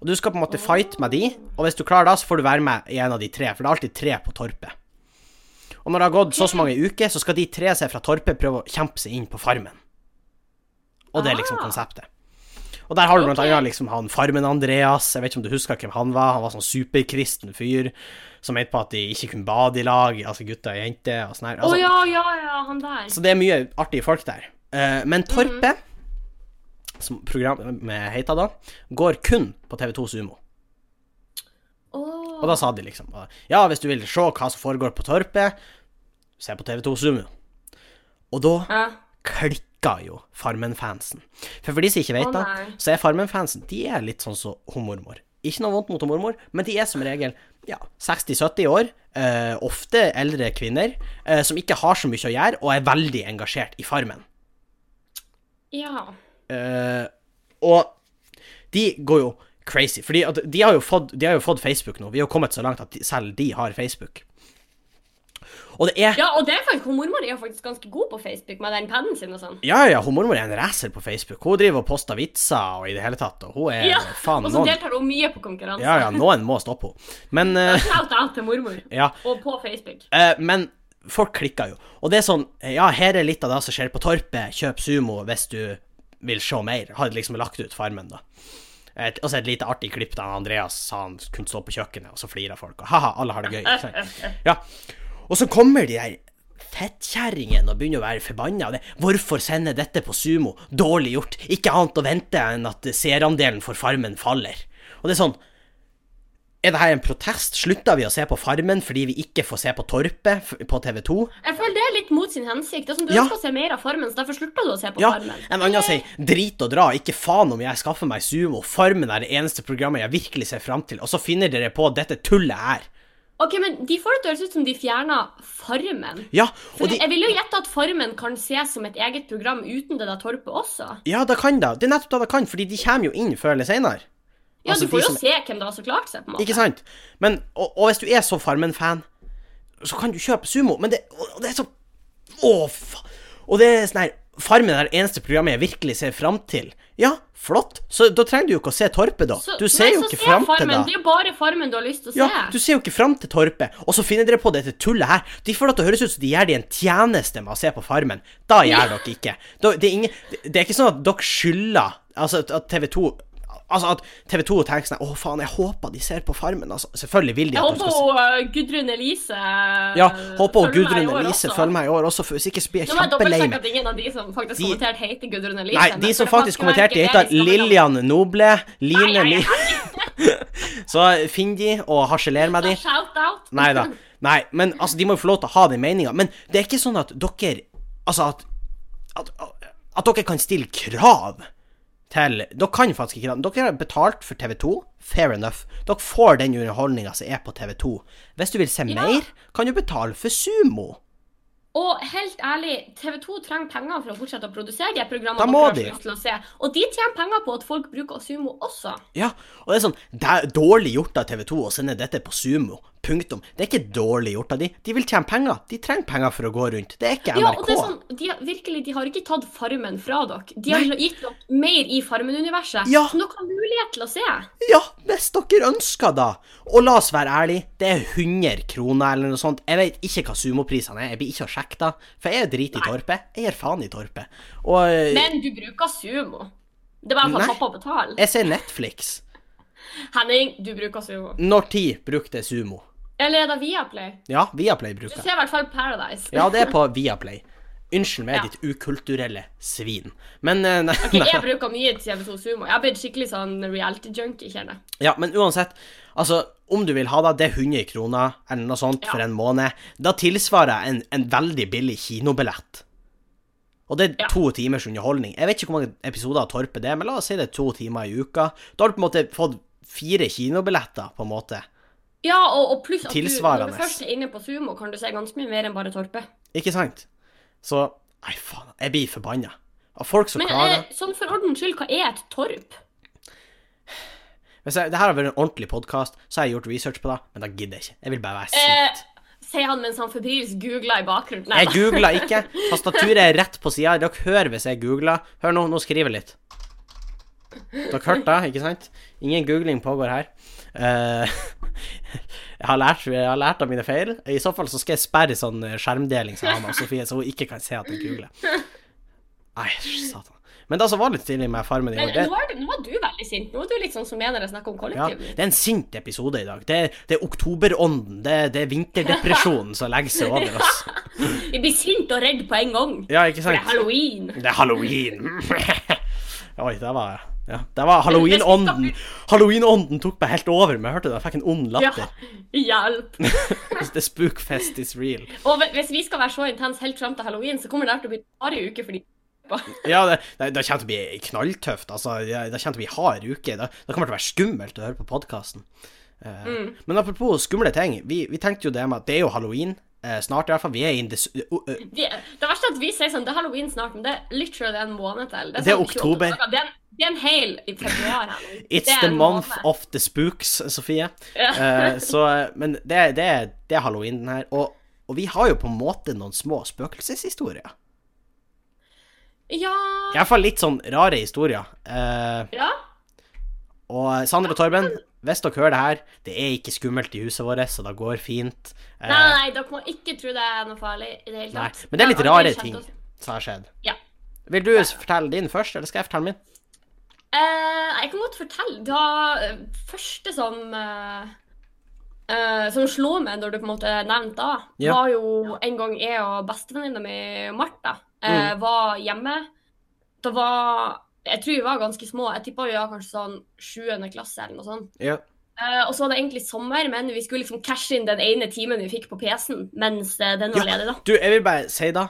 Speaker 1: Og du skal på en måte fight med de, og hvis du klarer det, så får du være med i en av de tre, for det er alltid tre på torpet. Og når det har gått så og så mange uker, så skal de tre seg fra torpet prøve å kjempe seg inn på farmen. Og det er liksom
Speaker 2: Ah.
Speaker 1: konseptet. Og der har du blant annet liksom han Farmen-Andreas, jeg vet ikke om du husker hvem han var, han var sånn superkristen fyr som mente på at de ikke kunne bade i lag, altså gutter og jenter og sånn her.
Speaker 2: Å
Speaker 1: oh,
Speaker 2: ja, ja, ja, han der.
Speaker 1: Så det er mye artige folk der. Uh, men Torpet, som programmet heter da, går kun på TV2 Sumo.
Speaker 2: Oh.
Speaker 1: Og da sa de liksom Ja, hvis du vil se hva som foregår på Torpet, se på TV2 Sumo. Og da
Speaker 2: Ja.
Speaker 1: Klikka jo Farmen-fansen. For for de som ikke vet det, så er Farmen-fansen De er litt sånn som så mormor. Ikke noe vondt mot mormor, men de er som regel ja, 60-70 år, eh, ofte eldre kvinner, eh, som ikke har så mye å gjøre, og er veldig engasjert i Farmen.
Speaker 2: ja.
Speaker 1: Eh, og de går jo crazy, at de har fått, de har jo fått Facebook nå. Vi har jo kommet så langt at de, selv de har Facebook. Og det er
Speaker 2: Ja, og det er faktisk, hun mormor er faktisk ganske god på Facebook med den pennen sin og sånn.
Speaker 1: Ja, ja, hun mormor er en racer på Facebook. Hun driver og poster vitser og i det hele tatt, og hun er
Speaker 2: Ja,
Speaker 1: faen
Speaker 2: Og så
Speaker 1: noen
Speaker 2: deltar hun mye på konkurranse.
Speaker 1: Ja, ja, noen må stoppe henne. Men eh,
Speaker 2: Shout out til mormor.
Speaker 1: Ja.
Speaker 2: Og på Facebook.
Speaker 1: Uh, Men folk klikker jo. Og det er sånn Ja, her er litt av det som skjer på Torpet. Kjøp Sumo hvis du vil se mer. Har liksom lagt ut Farmen, da. Et, og så et lite artig klipp da Andreas sa han kunne stå på kjøkkenet, og så flirer folk. Og haha, alle har det gøy. Ja. Og så kommer de der fettkjerringene og begynner å være forbanna. Hvorfor sende dette på Sumo? Dårlig gjort. Ikke annet å vente enn at seerandelen for Farmen faller. Og det er sånn Er det her en protest? Slutta vi å se på Farmen fordi vi ikke får se på Torpet på TV2?
Speaker 2: Jeg føler det er litt mot sin hensikt. Som Du
Speaker 1: Ja.
Speaker 2: ønsker å se mer av Farmen, så derfor slutta du å se på
Speaker 1: Ja,
Speaker 2: Farmen.
Speaker 1: en annen sier drit og dra, ikke faen om jeg skaffer meg Sumo. Farmen er det eneste programmet jeg virkelig ser fram til, og så finner dere på dette tullet her.
Speaker 2: Ok, men De får det til å høres ut som de fjerna Farmen.
Speaker 1: Ja,
Speaker 2: For
Speaker 1: og de
Speaker 2: Jeg vil jo gjette at Farmen kan ses som et eget program uten det der Torpet også.
Speaker 1: Ja, det kan det. Det er nettopp det det kan, fordi de kommer jo inn før eller senere.
Speaker 2: Ja,
Speaker 1: Altså,
Speaker 2: Du får jo
Speaker 1: som-
Speaker 2: se hvem det har så klart seg. på en måte.
Speaker 1: Ikke sant? Men, og, og hvis du er så Farmen-fan, så kan du kjøpe Sumo, men det, og det er så Å, faen. Og det er sånn her Farmen er det eneste programmet jeg virkelig ser fram til. Ja, flott. Så da trenger du jo ikke å se Torpet, da.
Speaker 2: Så-
Speaker 1: Du ser
Speaker 2: nei,
Speaker 1: jo ikke fram til det.
Speaker 2: Det er jo bare Farmen du har lyst til å
Speaker 1: Ja,
Speaker 2: se.
Speaker 1: du ser jo ikke fram til Torpet, og så finner dere på dette tullet her. De får det til å høres ut som de gjør de en tjeneste med å se på Farmen. Da gjør dere ikke. Da, det, er ingen, det er ikke sånn at dere skylder Altså at- at TV 2 Altså at TV 2 tenker sånn Å, faen, jeg håper de ser på Farmen, altså. Selvfølgelig vil de
Speaker 2: Jeg
Speaker 1: at Jeg
Speaker 2: håper
Speaker 1: skal se
Speaker 2: hun, uh, Gudrun Elise uh,
Speaker 1: Ja, håper Gudrun Elise følger meg i år også, for hvis ikke så blir jeg kjempelei meg.
Speaker 2: at ingen av de som faktisk
Speaker 1: De-
Speaker 2: kommenterte, heter Gudrun Elise.
Speaker 1: Nei, de som faktisk kommenterte, heter. Lillian Noble, Line
Speaker 2: nei, nei,
Speaker 1: nei. Så finn de, og harseler med de.
Speaker 2: Shout out.
Speaker 1: Nei da. Nei, men altså, de må jo få lov til å ha den meninga. Men det er ikke sånn at dere Altså, at, at, at dere kan stille krav til Dere kan faktisk ikke. Dere har betalt for TV2. Fair enough. Dere får den underholdninga som er på TV2. Hvis du vil se
Speaker 2: Ja.
Speaker 1: mer, kan du betale for Sumo.
Speaker 2: Og helt ærlig, TV 2 trenger penger for å fortsette å produsere de programmene
Speaker 1: Da må de.
Speaker 2: se. Og de tjener penger på at folk bruker Sumo også.
Speaker 1: Ja, og det er sånn Det er dårlig gjort av TV2 å sende dette på Sumo. Punktum. Det er ikke dårlig gjort av de. De vil tjene penger. De trenger penger for å gå rundt. Det er ikke
Speaker 2: Ja,
Speaker 1: NRK.
Speaker 2: og det er sånn, de, har- virkelig, de har ikke tatt Farmen fra dere. De har
Speaker 1: Nei.
Speaker 2: gitt dere mer i Farmen-universet,
Speaker 1: Ja.
Speaker 2: Så dere har mulighet til å se.
Speaker 1: Ja, hvis dere ønsker da. Og la oss være ærlige, det er 100 kroner eller noe sånt. Jeg vet ikke hva sumoprisene er, jeg blir ikke å sjekke da. For jeg er drit i Torpet. Jeg gir faen i Torpet. Og eh,
Speaker 2: Men du bruker Sumo. Det er bare
Speaker 1: for
Speaker 2: at pappa betaler.
Speaker 1: jeg ser Netflix.
Speaker 2: Henning, du bruker Sumo.
Speaker 1: Når tid brukte jeg Sumo?
Speaker 2: Eller er det Viaplay?
Speaker 1: Ja, Viaplay bruker jeg.
Speaker 2: ser i hvert fall Paradise.
Speaker 1: Ja, det er på Viaplay. Unnskyld meg,
Speaker 2: Ja.
Speaker 1: ditt ukulturelle svin. Men nei, nei,
Speaker 2: Ok, jeg bruker mye TV2 Sumo. Jeg har blitt skikkelig sånn reality-junkie, kjenner jeg.
Speaker 1: Ja, men uansett, altså, om du vil ha det, det er 100 kroner eller noe sånt
Speaker 2: Ja.
Speaker 1: for en måned. Da tilsvarer en, en veldig billig kinobillett. Og det er
Speaker 2: Ja.
Speaker 1: to timers underholdning. Jeg vet ikke hvor mange episoder av Torpet det er, men la oss si det er to timer i uka. Da har du på en måte fått fire kinobilletter, på en måte.
Speaker 2: Ja, og, og pluss at du, når du først er inne på Sumo, kan du se ganske mye mer enn bare Torpe.
Speaker 1: Ikke sant? Så Nei, faen, jeg blir forbanna. Av folk som
Speaker 2: Men
Speaker 1: klager.
Speaker 2: eh, sånn for ordens skyld, hva er et torp?
Speaker 1: Hvis jeg, det her har vært en ordentlig podkast, så har jeg gjort research på det, men da gidder jeg ikke. Jeg vil bare være
Speaker 2: Eh,
Speaker 1: sint.
Speaker 2: sier han mens han febrilsk googler i bakgrunnen. Nei,
Speaker 1: Jeg googler ikke. Tastaturet er rett på sida. Dere hører hvis jeg googler. Hør nå, nå skriver jeg litt. Dere hørte det, ikke sant? Ingen googling pågår her. Eh, jeg, har lært, jeg har lært av mine feil. I så fall så skal jeg sperre sånn eh, skjermdeling som Hanna og Sofie, så hun ikke kan se at jeg googler. Nei, satan. Men det som var litt stilig med Farmen i år det,
Speaker 2: nå, er du, nå var du veldig sint. Nå er du litt sånn som mener jeg snakker om
Speaker 1: ja, det er en sint episode i dag. Det, det er oktoberånden. Det, det er vinterdepresjonen som legger seg over oss.
Speaker 2: Vi blir sint og redd på en gang.
Speaker 1: Ja, ikke sant?
Speaker 2: For det er halloween.
Speaker 1: Det er halloween. Oi, det var ja, det var halloween-ånden. Halloween-ånden tok meg helt over. Men jeg hørte det, jeg fikk en ond
Speaker 2: Ja,
Speaker 1: latter.
Speaker 2: hjelp.
Speaker 1: The spookfest is real.
Speaker 2: Og hvis vi skal være så intense helt fram til halloween, så kommer det til å bli bare uke for de
Speaker 1: Ja, det, det, det kommer til å bli knalltøft. Altså, det, det kommer til å bli hard uke. Det, det kommer til å være skummelt å høre på podkasten. Men apropos skumle ting. Vi, vi tenkte jo det med at det er jo halloween. eh, snart, i hvert fall. Vi er in the uh, uh,
Speaker 2: de, Det verste er at vi sier sånn Det er halloween snart, men det er literally en måned til.
Speaker 1: Det er
Speaker 2: sånn 28
Speaker 1: oktober.
Speaker 2: Det er en, det er en hel i februar.
Speaker 1: It's the month
Speaker 2: måned.
Speaker 1: of the spooks, Sofie.
Speaker 2: Ja.
Speaker 1: uh, så, men det, det, det er halloween, den her. Og, og vi har jo på en måte noen små spøkelseshistorier.
Speaker 2: Ja
Speaker 1: I hvert fall litt sånn rare historier. Uh,
Speaker 2: Ja.
Speaker 1: og Sander og Torben, hvis dere hører det her, det er ikke skummelt i huset vårt, så det går fint. Uh,
Speaker 2: Nei, nei, nei, dere må ikke tro det er noe farlig i det hele tatt.
Speaker 1: nei, men det er litt rare ting som har skjedd.
Speaker 2: Ja.
Speaker 1: Vil du fortelle din først, eller skal jeg fortelle min?
Speaker 2: Eh, jeg kan godt fortelle. Da eh, første som eh, eh, Som slo meg når du på en måte nevnte da,
Speaker 1: Ja.
Speaker 2: var jo en gang jeg og bestevenninna mi Martha
Speaker 1: Mm.
Speaker 2: eh, var hjemme. Det var Jeg tror vi var ganske små. Jeg tippa vi var kanskje sånn sjuende klasse eller noe sånt.
Speaker 1: Ja.
Speaker 2: Eh, og så var det egentlig sommer, men vi skulle liksom cashe inn den ene timen vi fikk på PC-en mens den var
Speaker 1: Ja.
Speaker 2: ledig, da.
Speaker 1: Du, jeg vil bare si da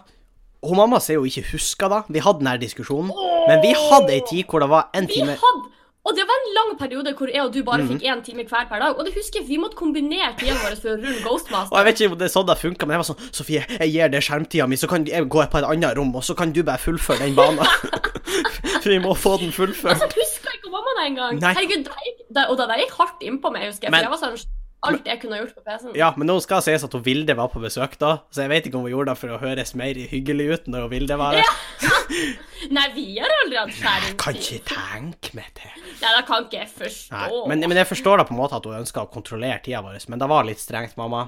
Speaker 1: Hun mamma sier jo ikke husker da. Vi hadde denne diskusjonen. diskusjonen. Men vi hadde ei tid hvor det var en time
Speaker 2: hadde Og det var en lang periode hvor jeg og du bare
Speaker 1: Mhm.
Speaker 2: fikk én time hver per dag. Og det husker jeg, vi måtte kombinere tida vår for å rulle Ghostmaster.
Speaker 1: Og jeg vet ikke om det er sånn det funka, men jeg var sånn Sofie, jeg gir deg skjermtida mi, så kan jeg gå på et annet rom, og så kan du bare fullføre den banen. For vi må få den fullført.
Speaker 2: Altså, husker ikke mamma det engang. Herregud, det det, og det der gikk hardt innpå meg, husker jeg. For
Speaker 1: Men-
Speaker 2: jeg var sånn Alt jeg kunne ha gjort på PC-en.
Speaker 1: Ja, men nå skal det sies at hun Vilde var på besøk da, så jeg vet ikke om hun gjorde det for å høres mer hyggelig ut når hun Vilde var der.
Speaker 2: Nei, vi har aldri hatt skjæring.
Speaker 1: Kan ikke tenke meg det.
Speaker 2: Nei, det kan ikke jeg forstå.
Speaker 1: Nei, men, men jeg forstår da på en måte at hun ønska å kontrollere tida vår, men det var litt strengt, mamma.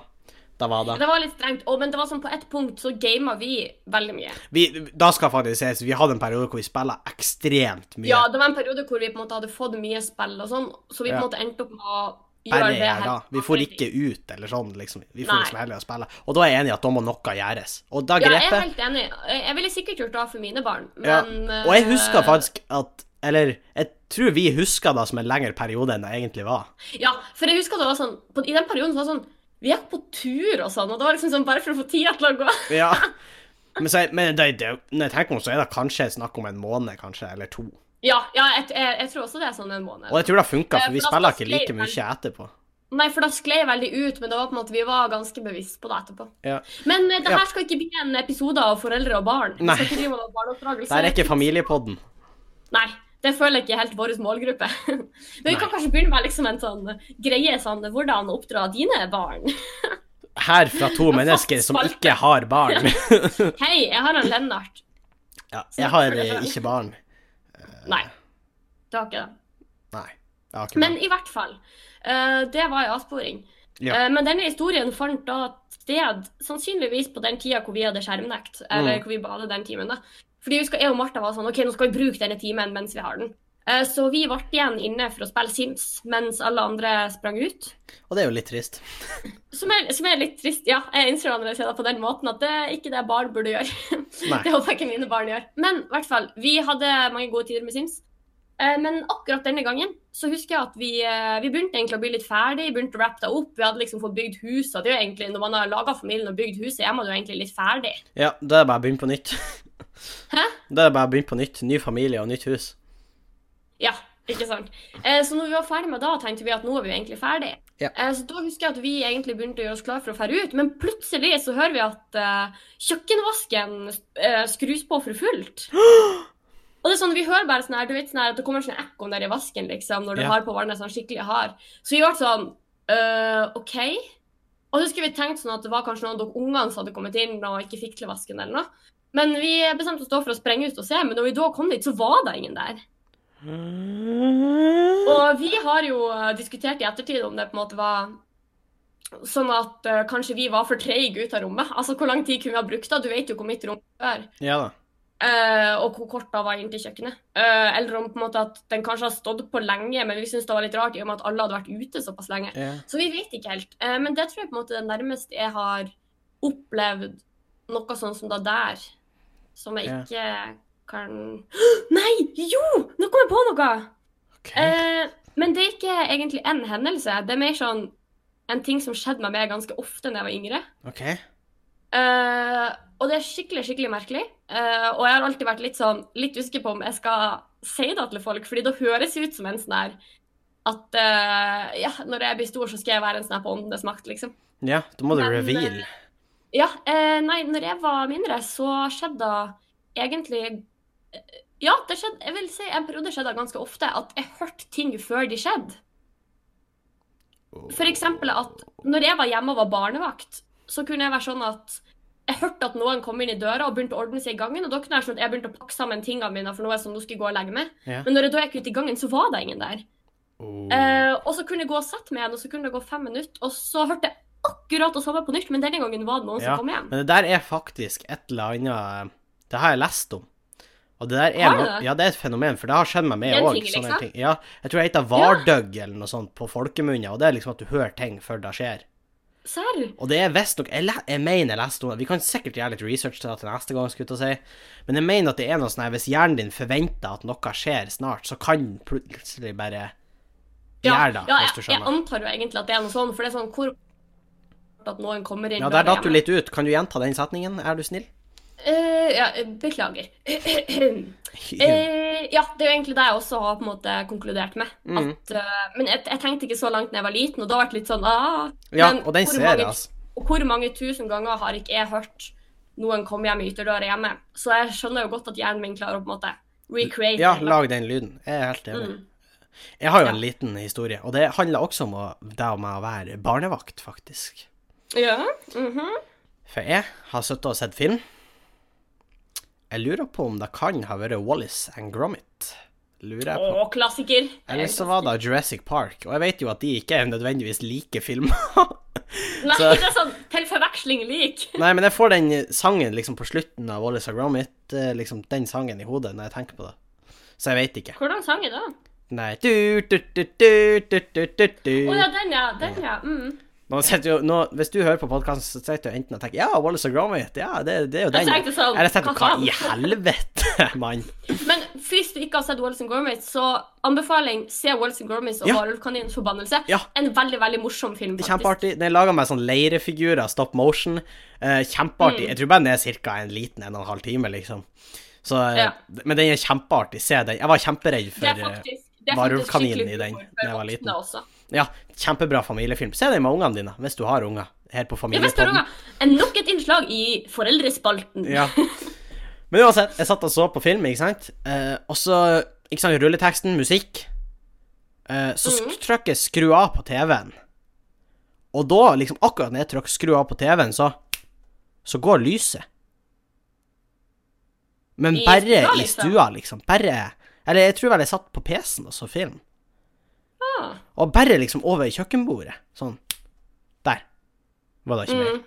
Speaker 1: Det var det.
Speaker 2: Det var litt strengt. Og, men det var sånn på ett punkt så gama vi veldig mye.
Speaker 1: Vi, da skal faktisk sies, vi hadde en periode hvor vi spilla ekstremt mye.
Speaker 2: Ja, det var en periode hvor vi på en måte hadde fått mye spill og sånn, så vi på en
Speaker 1: Ja.
Speaker 2: måte endte opp med å
Speaker 1: Bare
Speaker 2: gjøre
Speaker 1: da. Vi får ikke ut, eller sånn, liksom. Vi får
Speaker 2: Nei.
Speaker 1: liksom heller spille. Og da er jeg enig i at da må noe gjøres. Og da
Speaker 2: Ja, jeg er helt enig. Jeg ville sikkert gjort det for mine barn,
Speaker 1: ja. Og jeg husker
Speaker 2: eh,
Speaker 1: faktisk at Eller jeg tror vi husker det som en lengre periode enn det egentlig var.
Speaker 2: Ja, for jeg husker det var sånn på, I den perioden så var det sånn Vi gikk på tur og sånn, og det var liksom sånn bare for å få tida til å gå.
Speaker 1: Ja. Men, så, men det, det, når jeg tenker meg om, så er det kanskje snakk om en måned, kanskje, eller to.
Speaker 2: Ja, ja jeg, jeg, jeg tror også det er sånn en måned.
Speaker 1: Og jeg tror det funka,
Speaker 2: Eh,
Speaker 1: for vi
Speaker 2: for
Speaker 1: spiller ikke like mye etterpå.
Speaker 2: Nei, for da sklei jeg veldig ut, men det var på en måte vi var ganske bevisst på det etterpå.
Speaker 1: Ja.
Speaker 2: Men det her Ja. skal ikke bli en episode av foreldre og barn. Vi
Speaker 1: Nei.
Speaker 2: skal ikke drive barneoppdragelse.
Speaker 1: Det er ikke familiepodden.
Speaker 2: Nei, det føler jeg ikke helt vår målgruppe. Men vi kan kanskje begynne med liksom en sånn greie sånn hvordan oppdra dine barn.
Speaker 1: Her fra to mennesker som ikke har barn.
Speaker 2: Hei, jeg har en Lennart.
Speaker 1: Ja, jeg har eh, ikke barn.
Speaker 2: Nei, det har ikke det.
Speaker 1: Nei. det har ikke
Speaker 2: Men
Speaker 1: det.
Speaker 2: i hvert fall. eh, det var en avsporing.
Speaker 1: Ja.
Speaker 2: Eh, men denne historien fant da sted sannsynligvis på den tida hvor vi hadde skjermnekt. Eller
Speaker 1: Mm.
Speaker 2: hvor vi badet den timen, da. Fordi jeg husker jeg og Martha var sånn OK, nå skal vi bruke denne timen mens vi har den. Eh, så vi ble igjen inne for å spille Sims mens alle andre sprang ut.
Speaker 1: Og det er jo litt trist.
Speaker 2: Som er, som er litt trist. Ja, jeg innser når jeg ser det på den måten at det er ikke det barn burde gjøre.
Speaker 1: Nei.
Speaker 2: det håper jeg ikke mine barn gjør. Men i hvert fall, vi hadde mange gode tider med Sims. Eh, Men akkurat denne gangen så husker jeg at vi, eh, vi begynte egentlig å bli litt ferdig, begynte å rappe det opp. Vi hadde liksom fått bygd hus, det er jo egentlig, når man har laga familien og bygd huset, er man jo egentlig litt ferdig.
Speaker 1: Ja, da er det bare å begynne på nytt.
Speaker 2: Hæ?
Speaker 1: Da er det bare å begynne på nytt. Ny familie og nytt hus.
Speaker 2: Ja, ikke sant. Eh, Så når vi var ferdig med da, tenkte vi at nå er vi egentlig ferdig.
Speaker 1: Ja.
Speaker 2: Eh, Så da husker jeg at vi egentlig begynte å gjøre oss klar for å fære ut, men plutselig så hører vi at eh, kjøkkenvasken eh, skrus på for fullt. Og det er sånn, Vi hører bare sånn her, du vet sånn her, at det kommer sånn ekko nedi vasken liksom, når du
Speaker 1: Ja.
Speaker 2: har på vannet sånn skikkelig hard. Så vi ble sånn øh, OK. Og så skulle vi tenkt sånn at det var kanskje noen av ungene som hadde kommet inn og ikke fikk til vasken eller noe. Men vi bestemte oss da for å sprenge ut og se, men når vi da kom dit, så var det ingen der. Og vi har jo eh, diskutert i ettertid om det på en måte var sånn at uh, kanskje vi var for treige ut av rommet. Altså hvor lang tid kunne vi ha brukt da? Du vet jo hvor mitt rom er.
Speaker 1: Ja da.
Speaker 2: Uh, og hvor kort da var inn til kjøkkenet. Uh, eller om på en måte at den kanskje har stått på lenge, men vi syntes det var litt rart i og med at alle hadde vært ute såpass lenge.
Speaker 1: Ja.
Speaker 2: Så vi vet ikke helt. Men det tror jeg på en måte det nærmeste jeg har opplevd noe sånn som det der. Som jeg
Speaker 1: Ja.
Speaker 2: ikke kan Nei! Jo! Nå kom jeg på noe!
Speaker 1: Okay.
Speaker 2: Eh, men det er ikke egentlig en hendelse. Det er mer sånn en ting som skjedde med meg ganske ofte da jeg var yngre.
Speaker 1: Okay.
Speaker 2: Eh, og det er skikkelig, skikkelig merkelig. Eh, og jeg har alltid vært litt sånn litt usikker på om jeg skal si det til folk, fordi det høres ut som en sånn der at eh, ja, når jeg blir stor, så skal jeg være en sånn her på åndenes makt, liksom.
Speaker 1: Ja, da må du
Speaker 2: Men,
Speaker 1: reveal.
Speaker 2: eh, Ja, eh, nei, når jeg var mindre, så skjedde det egentlig Ja, det skjedde Jeg vil si en periode skjedde ganske ofte at jeg hørte ting før de skjedde. Eksempel at når jeg var hjemme og var barnevakt, så kunne jeg være sånn at jeg hørte at noen kom inn i døra og begynte å ordne seg i gangen. Og da kunne jeg sånn at jeg begynte å pakke sammen tingene mine for noe som nå skulle gå og legge meg.
Speaker 1: Ja.
Speaker 2: Men når jeg da gikk ut i gangen, så var det ingen der.
Speaker 1: Oh.
Speaker 2: Eh, og så kunne jeg gå og sette meg igjen, og så kunne det gå fem minutter, og så hørte jeg akkurat det samme på nytt, men denne gangen var det noen
Speaker 1: Ja,
Speaker 2: som kom hjem.
Speaker 1: Men det der er faktisk et eller annet Det har jeg lest om. Og det der er no? Ja, det er et fenomen, for det har skjedd meg med òg.
Speaker 2: liksom?
Speaker 1: Ja, jeg tror det heter vardøgg eller noe sånt på folkemunne, og det er liksom at du hører ting før det skjer.
Speaker 2: Serr?
Speaker 1: Og det er visstnok jeg, jeg mener jeg leste om. Vi kan sikkert gjøre litt research til det til neste gang, skulle jeg si. Men jeg mener at det er noe sånn her Hvis hjernen din forventer at noe skjer snart, så kan den plutselig bare
Speaker 2: Ja,
Speaker 1: gjøre det,
Speaker 2: ja
Speaker 1: hvis du
Speaker 2: jeg, jeg antar jo egentlig at det er noe sånn, for det er sånn hvor at noen kommer inn
Speaker 1: Ja, der datt du litt ut. Kan du gjenta den setningen? Er du snill?
Speaker 2: Eh, ja, beklager. Uh, ja, det er jo egentlig det jeg også har på en måte konkludert med.
Speaker 1: Mm.
Speaker 2: At, uh, men jeg, jeg tenkte ikke så langt da jeg var liten, og da ble det litt sånn ah,
Speaker 1: Ja, og den ser jeg, altså.
Speaker 2: Og hvor mange tusen ganger har ikke jeg hørt noen komme hjem i ytterdøra hjemme? Så jeg skjønner jo godt at hjernen min klarer å på en måte recreate
Speaker 1: Ja, lag den lyden. Jeg er helt enig.
Speaker 2: Mm.
Speaker 1: Jeg har jo
Speaker 2: Ja.
Speaker 1: en liten historie, og det handler også om å, det om å være barnevakt, faktisk.
Speaker 2: Ja. mhm.
Speaker 1: For jeg har sittet og sett film. Jeg lurer på om det kan ha vært Wallis and Gromit. Lurer jeg på.
Speaker 2: Å, klassiker.
Speaker 1: Eller så var det Jurassic Park, og jeg vet jo at de ikke er nødvendigvis like filmer.
Speaker 2: Nei,
Speaker 1: så-
Speaker 2: det er sånn til forveksling lik.
Speaker 1: Nei, men jeg får den sangen liksom på slutten av Wallis and Gromit, eh, liksom den sangen i hodet når jeg tenker på det. Så jeg vet ikke.
Speaker 2: Hvordan sang er det?
Speaker 1: Nei du, du, du, du, du, du, du, du.
Speaker 2: Å ja, den ja. Den ja. Mm.
Speaker 1: Jo, nå, hvis du hører på podkasten, så sitter du enten og tenker Ja, Wallace og Gromit, ja, det, det er jo den.
Speaker 2: Jeg sånn,
Speaker 1: Eller jeg du
Speaker 2: hva
Speaker 1: i helvete, mann?
Speaker 2: Men hvis du ikke har sett Wallace and Gromit, så anbefaling se Wallace and Gromit og
Speaker 1: Ja.
Speaker 2: Varulvkaninens forbannelse.
Speaker 1: Ja.
Speaker 2: En veldig, veldig morsom film, faktisk.
Speaker 1: Kjempeartig. Den er laga med sånn leirefigurer, stop motion. Uh, kjempeartig.
Speaker 2: Mm.
Speaker 1: Jeg tror bare den er ca. en liten en og en halv time, liksom. Så, eh,
Speaker 2: Ja.
Speaker 1: Men den er kjempeartig. Se den. Jeg var kjemperedd for eh, Varulvkaninen i den da jeg var liten.
Speaker 2: Også.
Speaker 1: Ja, kjempebra familiefilm. Se den med ungene dine, hvis du har unger. Her på
Speaker 2: Ja, hvis
Speaker 1: Familiepodden.
Speaker 2: Nok et innslag i Foreldrespalten.
Speaker 1: Ja. Men uansett, jeg satt og så på film, ikke sant. Eh, og så, ikke sant, rulleteksten, musikk. Eh, så
Speaker 2: Mhm.
Speaker 1: trykker jeg 'skru av' på TV-en. Og da, liksom akkurat når jeg trykker 'skru av' på TV-en, så Så går lyset. Men
Speaker 2: I
Speaker 1: bare
Speaker 2: liksom.
Speaker 1: i stua, liksom. Bare Eller jeg tror vel jeg satt på PC-en og så film.
Speaker 2: Ah.
Speaker 1: Og bare liksom over kjøkkenbordet. Sånn. Der. Var det ikke mer.
Speaker 2: Mm.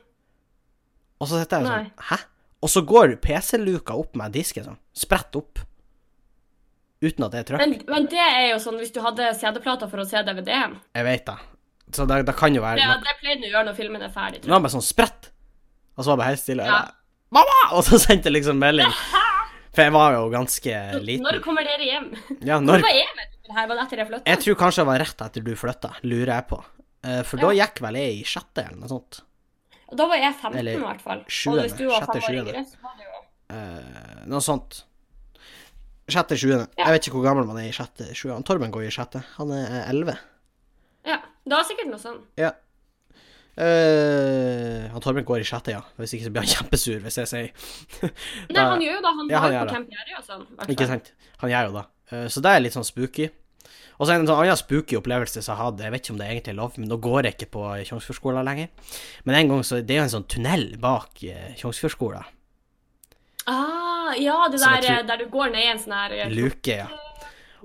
Speaker 1: Og så sitter jeg
Speaker 2: Nei.
Speaker 1: sånn Hæ? Og så går PC-luka opp med disken sånn. Spredt opp. Uten at det er trøkk.
Speaker 2: Men, men det er jo sånn hvis du hadde CD-plater for å se DVD-en.
Speaker 1: Jeg vet det. Så det, det kan jo være
Speaker 2: Det,
Speaker 1: noe.
Speaker 2: det pleide du å gjøre når filmen er ferdig.
Speaker 1: Det
Speaker 2: Tror jeg.
Speaker 1: var bare sånn spredt. Og så var det helt stille. jeg
Speaker 2: Ja.
Speaker 1: Mamma! Og så sendte jeg liksom melding. For jeg var jo ganske liten.
Speaker 2: Når kommer dere hjem?
Speaker 1: Ja,
Speaker 2: Når
Speaker 1: Hvor
Speaker 2: var det her? Var det etter jeg flytta?
Speaker 1: Jeg tror kanskje det var rett etter du flytta, lurer jeg på. Eh, For da gikk vel jeg i sjette eller noe sånt.
Speaker 2: Da var jeg 15
Speaker 1: Eller
Speaker 2: i hvert fall. Og hvis du var
Speaker 1: sjette,
Speaker 2: fem år
Speaker 1: sjuende.
Speaker 2: yngre, så var det jo
Speaker 1: Eh, noe sånt. Sjette, sjuende.
Speaker 2: Ja.
Speaker 1: Jeg vet ikke hvor gammel man er i sjette, sjuende. Torben går i sjette. Han er elleve.
Speaker 2: Ja, det var sikkert noe sånt.
Speaker 1: Ja. Uh, han Torben går i sjette, ja. Hvis ikke så blir han kjempesur hvis jeg sier
Speaker 2: Nei, han gjør jo det. Han
Speaker 1: Ja,
Speaker 2: var
Speaker 1: han
Speaker 2: jo på. Camp Jerry og sånn.
Speaker 1: Ikke sant? Han gjør jo det. Eh, så det er litt sånn spooky. Og så en sånn annen spooky opplevelse som jeg hadde, jeg vet ikke om det egentlig er lov, men nå går jeg ikke på Tjongsfjordskolen lenger. Men en gang så Det er jo en sånn tunnel bak Tjongsfjordskolen.
Speaker 2: Ah, ja, det der
Speaker 1: tror-
Speaker 2: eh, der du går ned i en sånn her eh,
Speaker 1: Luke, ja.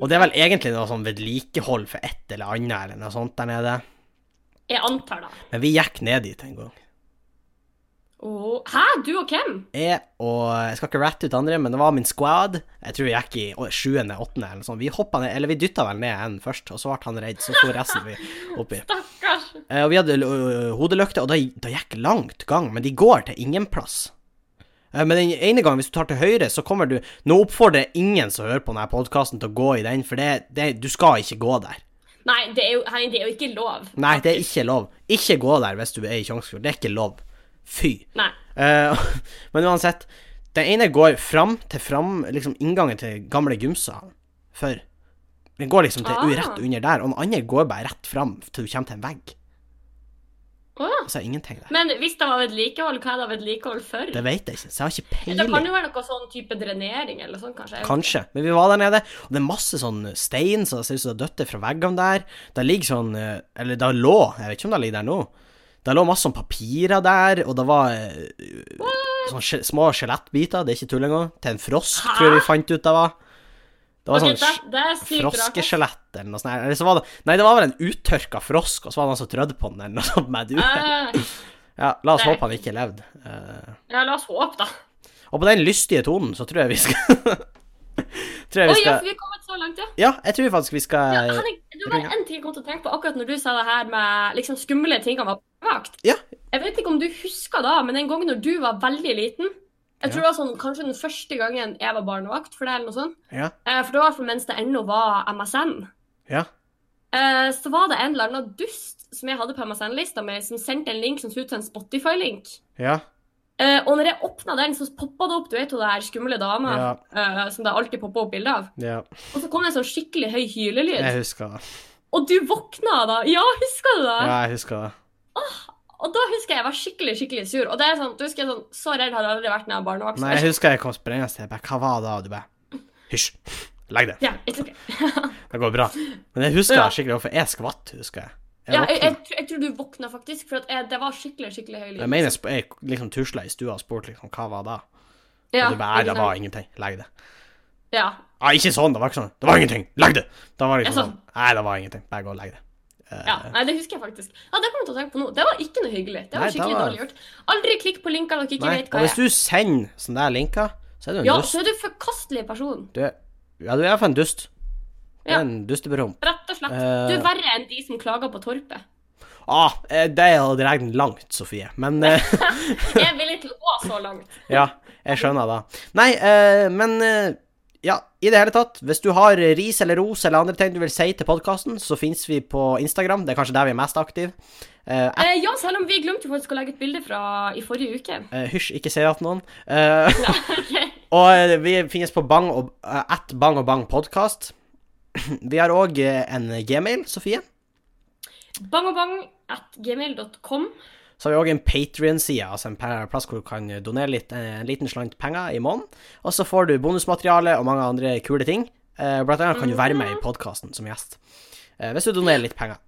Speaker 1: Og det er vel egentlig noe sånn vedlikehold for et eller annet, eller noe sånt der nede.
Speaker 2: Jeg antar da.
Speaker 1: Men vi gikk ned dit en gang.
Speaker 2: Åh, Hæ? Du og hvem?
Speaker 1: Jeg og Jeg skal ikke ratte ut andre, men det var min squad. Jeg tror vi gikk i sjuende, åttende eller noe sånt. Vi hoppa ned, eller vi dytta vel ned en først, og så ble han redd, så sto resten vi oppi.
Speaker 2: Stakkars.
Speaker 1: Eh, og vi hadde hodelykter, og da, da gikk langt gang, men de går til ingen plass. Eh, Men den ene gangen, hvis du tar til høyre, så kommer du Nå oppfordrer jeg ingen som hører på denne podkasten til å gå i den, for det, det, du skal ikke gå der.
Speaker 2: Nei, det er jo, det er jo ikke lov.
Speaker 1: Nei, det er ikke lov. Ikke gå der hvis du er i Tjongsfjord. Det er ikke lov. Fy. Eh, men uansett, den ene går fram til fram, liksom inngangen til gamle gymsalen før. Den går liksom til
Speaker 2: Ah.
Speaker 1: rett under der, og den andre går bare rett fram til du kommer til en vegg.
Speaker 2: Ah. Og
Speaker 1: så er ingenting der.
Speaker 2: Men hvis det var vedlikehold, hva er det vedlikehold for?
Speaker 1: Det vet jeg ikke, så jeg har ikke
Speaker 2: Det kan jo være noe sånn type drenering eller sånn, kanskje.
Speaker 1: Kanskje. Men vi var der nede, og det er masse sånn stein som ser ut som det har dødd fra veggene der. Det ligger sånn eh, Eller det lå, jeg vet ikke om det ligger der nå. Det lå masse sånn papirer der, og det var eh, sånne små skjelettbiter, det er ikke tull engang, til en frosk,
Speaker 2: Hæ?
Speaker 1: tror jeg vi fant ut det var. Det var
Speaker 2: okay,
Speaker 1: sånn
Speaker 2: det, det
Speaker 1: froskeskjelett eller noe sånt. Eller så var det Nei, det var vel en uttørka frosk, og så var det noen som trødde på den, eller noe sånt med ute.
Speaker 2: Eh,
Speaker 1: Ja, la oss
Speaker 2: nei.
Speaker 1: håpe han ikke levde. Uh...
Speaker 2: ja, la oss håpe, da.
Speaker 1: og på den lystige tonen så tror jeg vi skal Tror jeg
Speaker 2: Oi,
Speaker 1: vi
Speaker 2: ja,
Speaker 1: skal
Speaker 2: for vi er kommet så langt, ja.
Speaker 1: Ja, jeg tror faktisk vi skal
Speaker 2: ja Henning, det var en ting jeg kom til å tenke på akkurat når du sa det her med liksom skumle ting av vakt.
Speaker 1: Ja.
Speaker 2: Jeg vet ikke om du husker da, men en gang når du var veldig liten Jeg tror det var sånn, kanskje den første gangen jeg var barnevakt for deg, eller noe sånt.
Speaker 1: Ja.
Speaker 2: Eh, For det var for mens det ennå var MSN.
Speaker 1: Ja.
Speaker 2: Eh, Så var det en eller annen dust som jeg hadde på MSN-lista mi, som sendte en link som så ut som en Spotify-link.
Speaker 1: Ja.
Speaker 2: Eh, og når jeg åpna den, så poppa det opp du vet hun der skumle dama
Speaker 1: Ja.
Speaker 2: eh, som det alltid popper opp bilde av.
Speaker 1: ja.
Speaker 2: Og så kom det en sånn skikkelig høy hylelyd.
Speaker 1: Jeg husker det.
Speaker 2: Og du våkna da! Ja, husker du det?
Speaker 1: Ja, jeg husker det.
Speaker 2: Og da husker jeg jeg var skikkelig skikkelig sur. Og det er sånn, du husker jeg sånn, Så redd har jeg aldri vært når jeg var barnevakt.
Speaker 1: Nei, jeg husker jeg kom sprengende til deg. Hva var det? Og du bare Hysj. Legg det.
Speaker 2: Ja, it's okay.
Speaker 1: Det går bra. Men jeg husker
Speaker 2: Ja.
Speaker 1: det skikkelig, for jeg skvatt, husker jeg. Jeg,
Speaker 2: ja, jeg, jeg, tror- jeg tror du våkna faktisk, for det var skikkelig skikkelig høy lyd.
Speaker 1: jeg mener jeg liksom tusla i stua og spurte liksom hva var da.
Speaker 2: ja,
Speaker 1: Og du bare det var ingenting. Legg det.
Speaker 2: Ja.
Speaker 1: Ah, ikke sånn, det var ikke sånn. Det var ingenting. Legg det. Da var det liksom
Speaker 2: Ja,
Speaker 1: sånn. Nei, det var ingenting. Bare gå og legg det.
Speaker 2: Ja. Nei, det husker jeg faktisk. Ja, Det kommer jeg til å tenke på nå. Det var ikke noe hyggelig. Det var
Speaker 1: Nei, det
Speaker 2: skikkelig
Speaker 1: var-
Speaker 2: dårlig gjort. Aldri klikk på linker dere ikke
Speaker 1: Nei,
Speaker 2: vet
Speaker 1: og
Speaker 2: hva
Speaker 1: hvis
Speaker 2: er.
Speaker 1: du sender sånne der linker, så er du en
Speaker 2: Ja,
Speaker 1: dust.
Speaker 2: så er du forkastelig person.
Speaker 1: Du ja, du er iallfall en dust. Du er
Speaker 2: Ja.
Speaker 1: en dustepromp.
Speaker 2: Rett og slett.
Speaker 1: Eh.
Speaker 2: Du er verre enn de som klager på Torpet.
Speaker 1: Ah, eh, det hadde regnet langt, Sofie. Men eh,
Speaker 2: Jeg er villig til å gå så langt.
Speaker 1: Ja, jeg skjønner da. Nei, men ja, i det hele tatt. Hvis du har ris eller ros eller andre ting du vil si til podkasten, så fins vi på Instagram. Det er kanskje der vi er mest aktive. Uh, at,
Speaker 2: Eh, ja, selv om vi glemte jo faktisk å legge et bilde fra i forrige uke.
Speaker 1: Uh, hysj, ikke det til noen. Eh,
Speaker 2: okay.
Speaker 1: og vi finnes på bang og, at bang og bang podkast. Vi har òg en gmail, Sofie.
Speaker 2: Bang og bang at gmail.com.
Speaker 1: Så har vi òg en Patrion-side, altså en plass hvor du kan donere litt, eh, en liten slant penger i måneden. Og så får du bonusmateriale og mange andre kule ting. Eh, Blant annet kan du være med i podkasten som gjest. Eh, Hvis du donerer litt penger.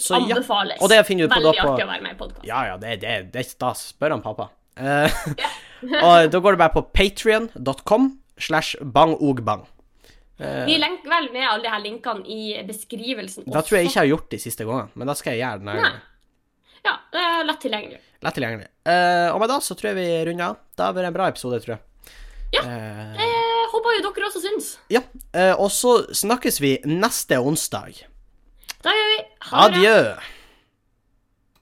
Speaker 1: Så ja.
Speaker 2: Anbefales.
Speaker 1: Og det finner du på,
Speaker 2: Veldig
Speaker 1: på
Speaker 2: artig å være med i podkast.
Speaker 1: Ja, ja, det, det, det er stas. Spør han pappa. Og da går du bare på patrion.com slash bangogbang.
Speaker 2: Vi lenker vel med alle de her linkene i beskrivelsen
Speaker 1: Da tror jeg ikke jeg har gjort de siste gangene, men da skal jeg gjøre det.
Speaker 2: Ja, det lett tilgjengelig.
Speaker 1: Lett tilgjengelig. Uh, og med da så tror jeg vi runder av. Det har vært en bra episode, tror jeg.
Speaker 2: Ja.
Speaker 1: Uh,
Speaker 2: Jeg håper jo dere også syns.
Speaker 1: ja. Uh, og så snakkes vi neste onsdag.
Speaker 2: Da gjør vi ha det.
Speaker 1: Adjø.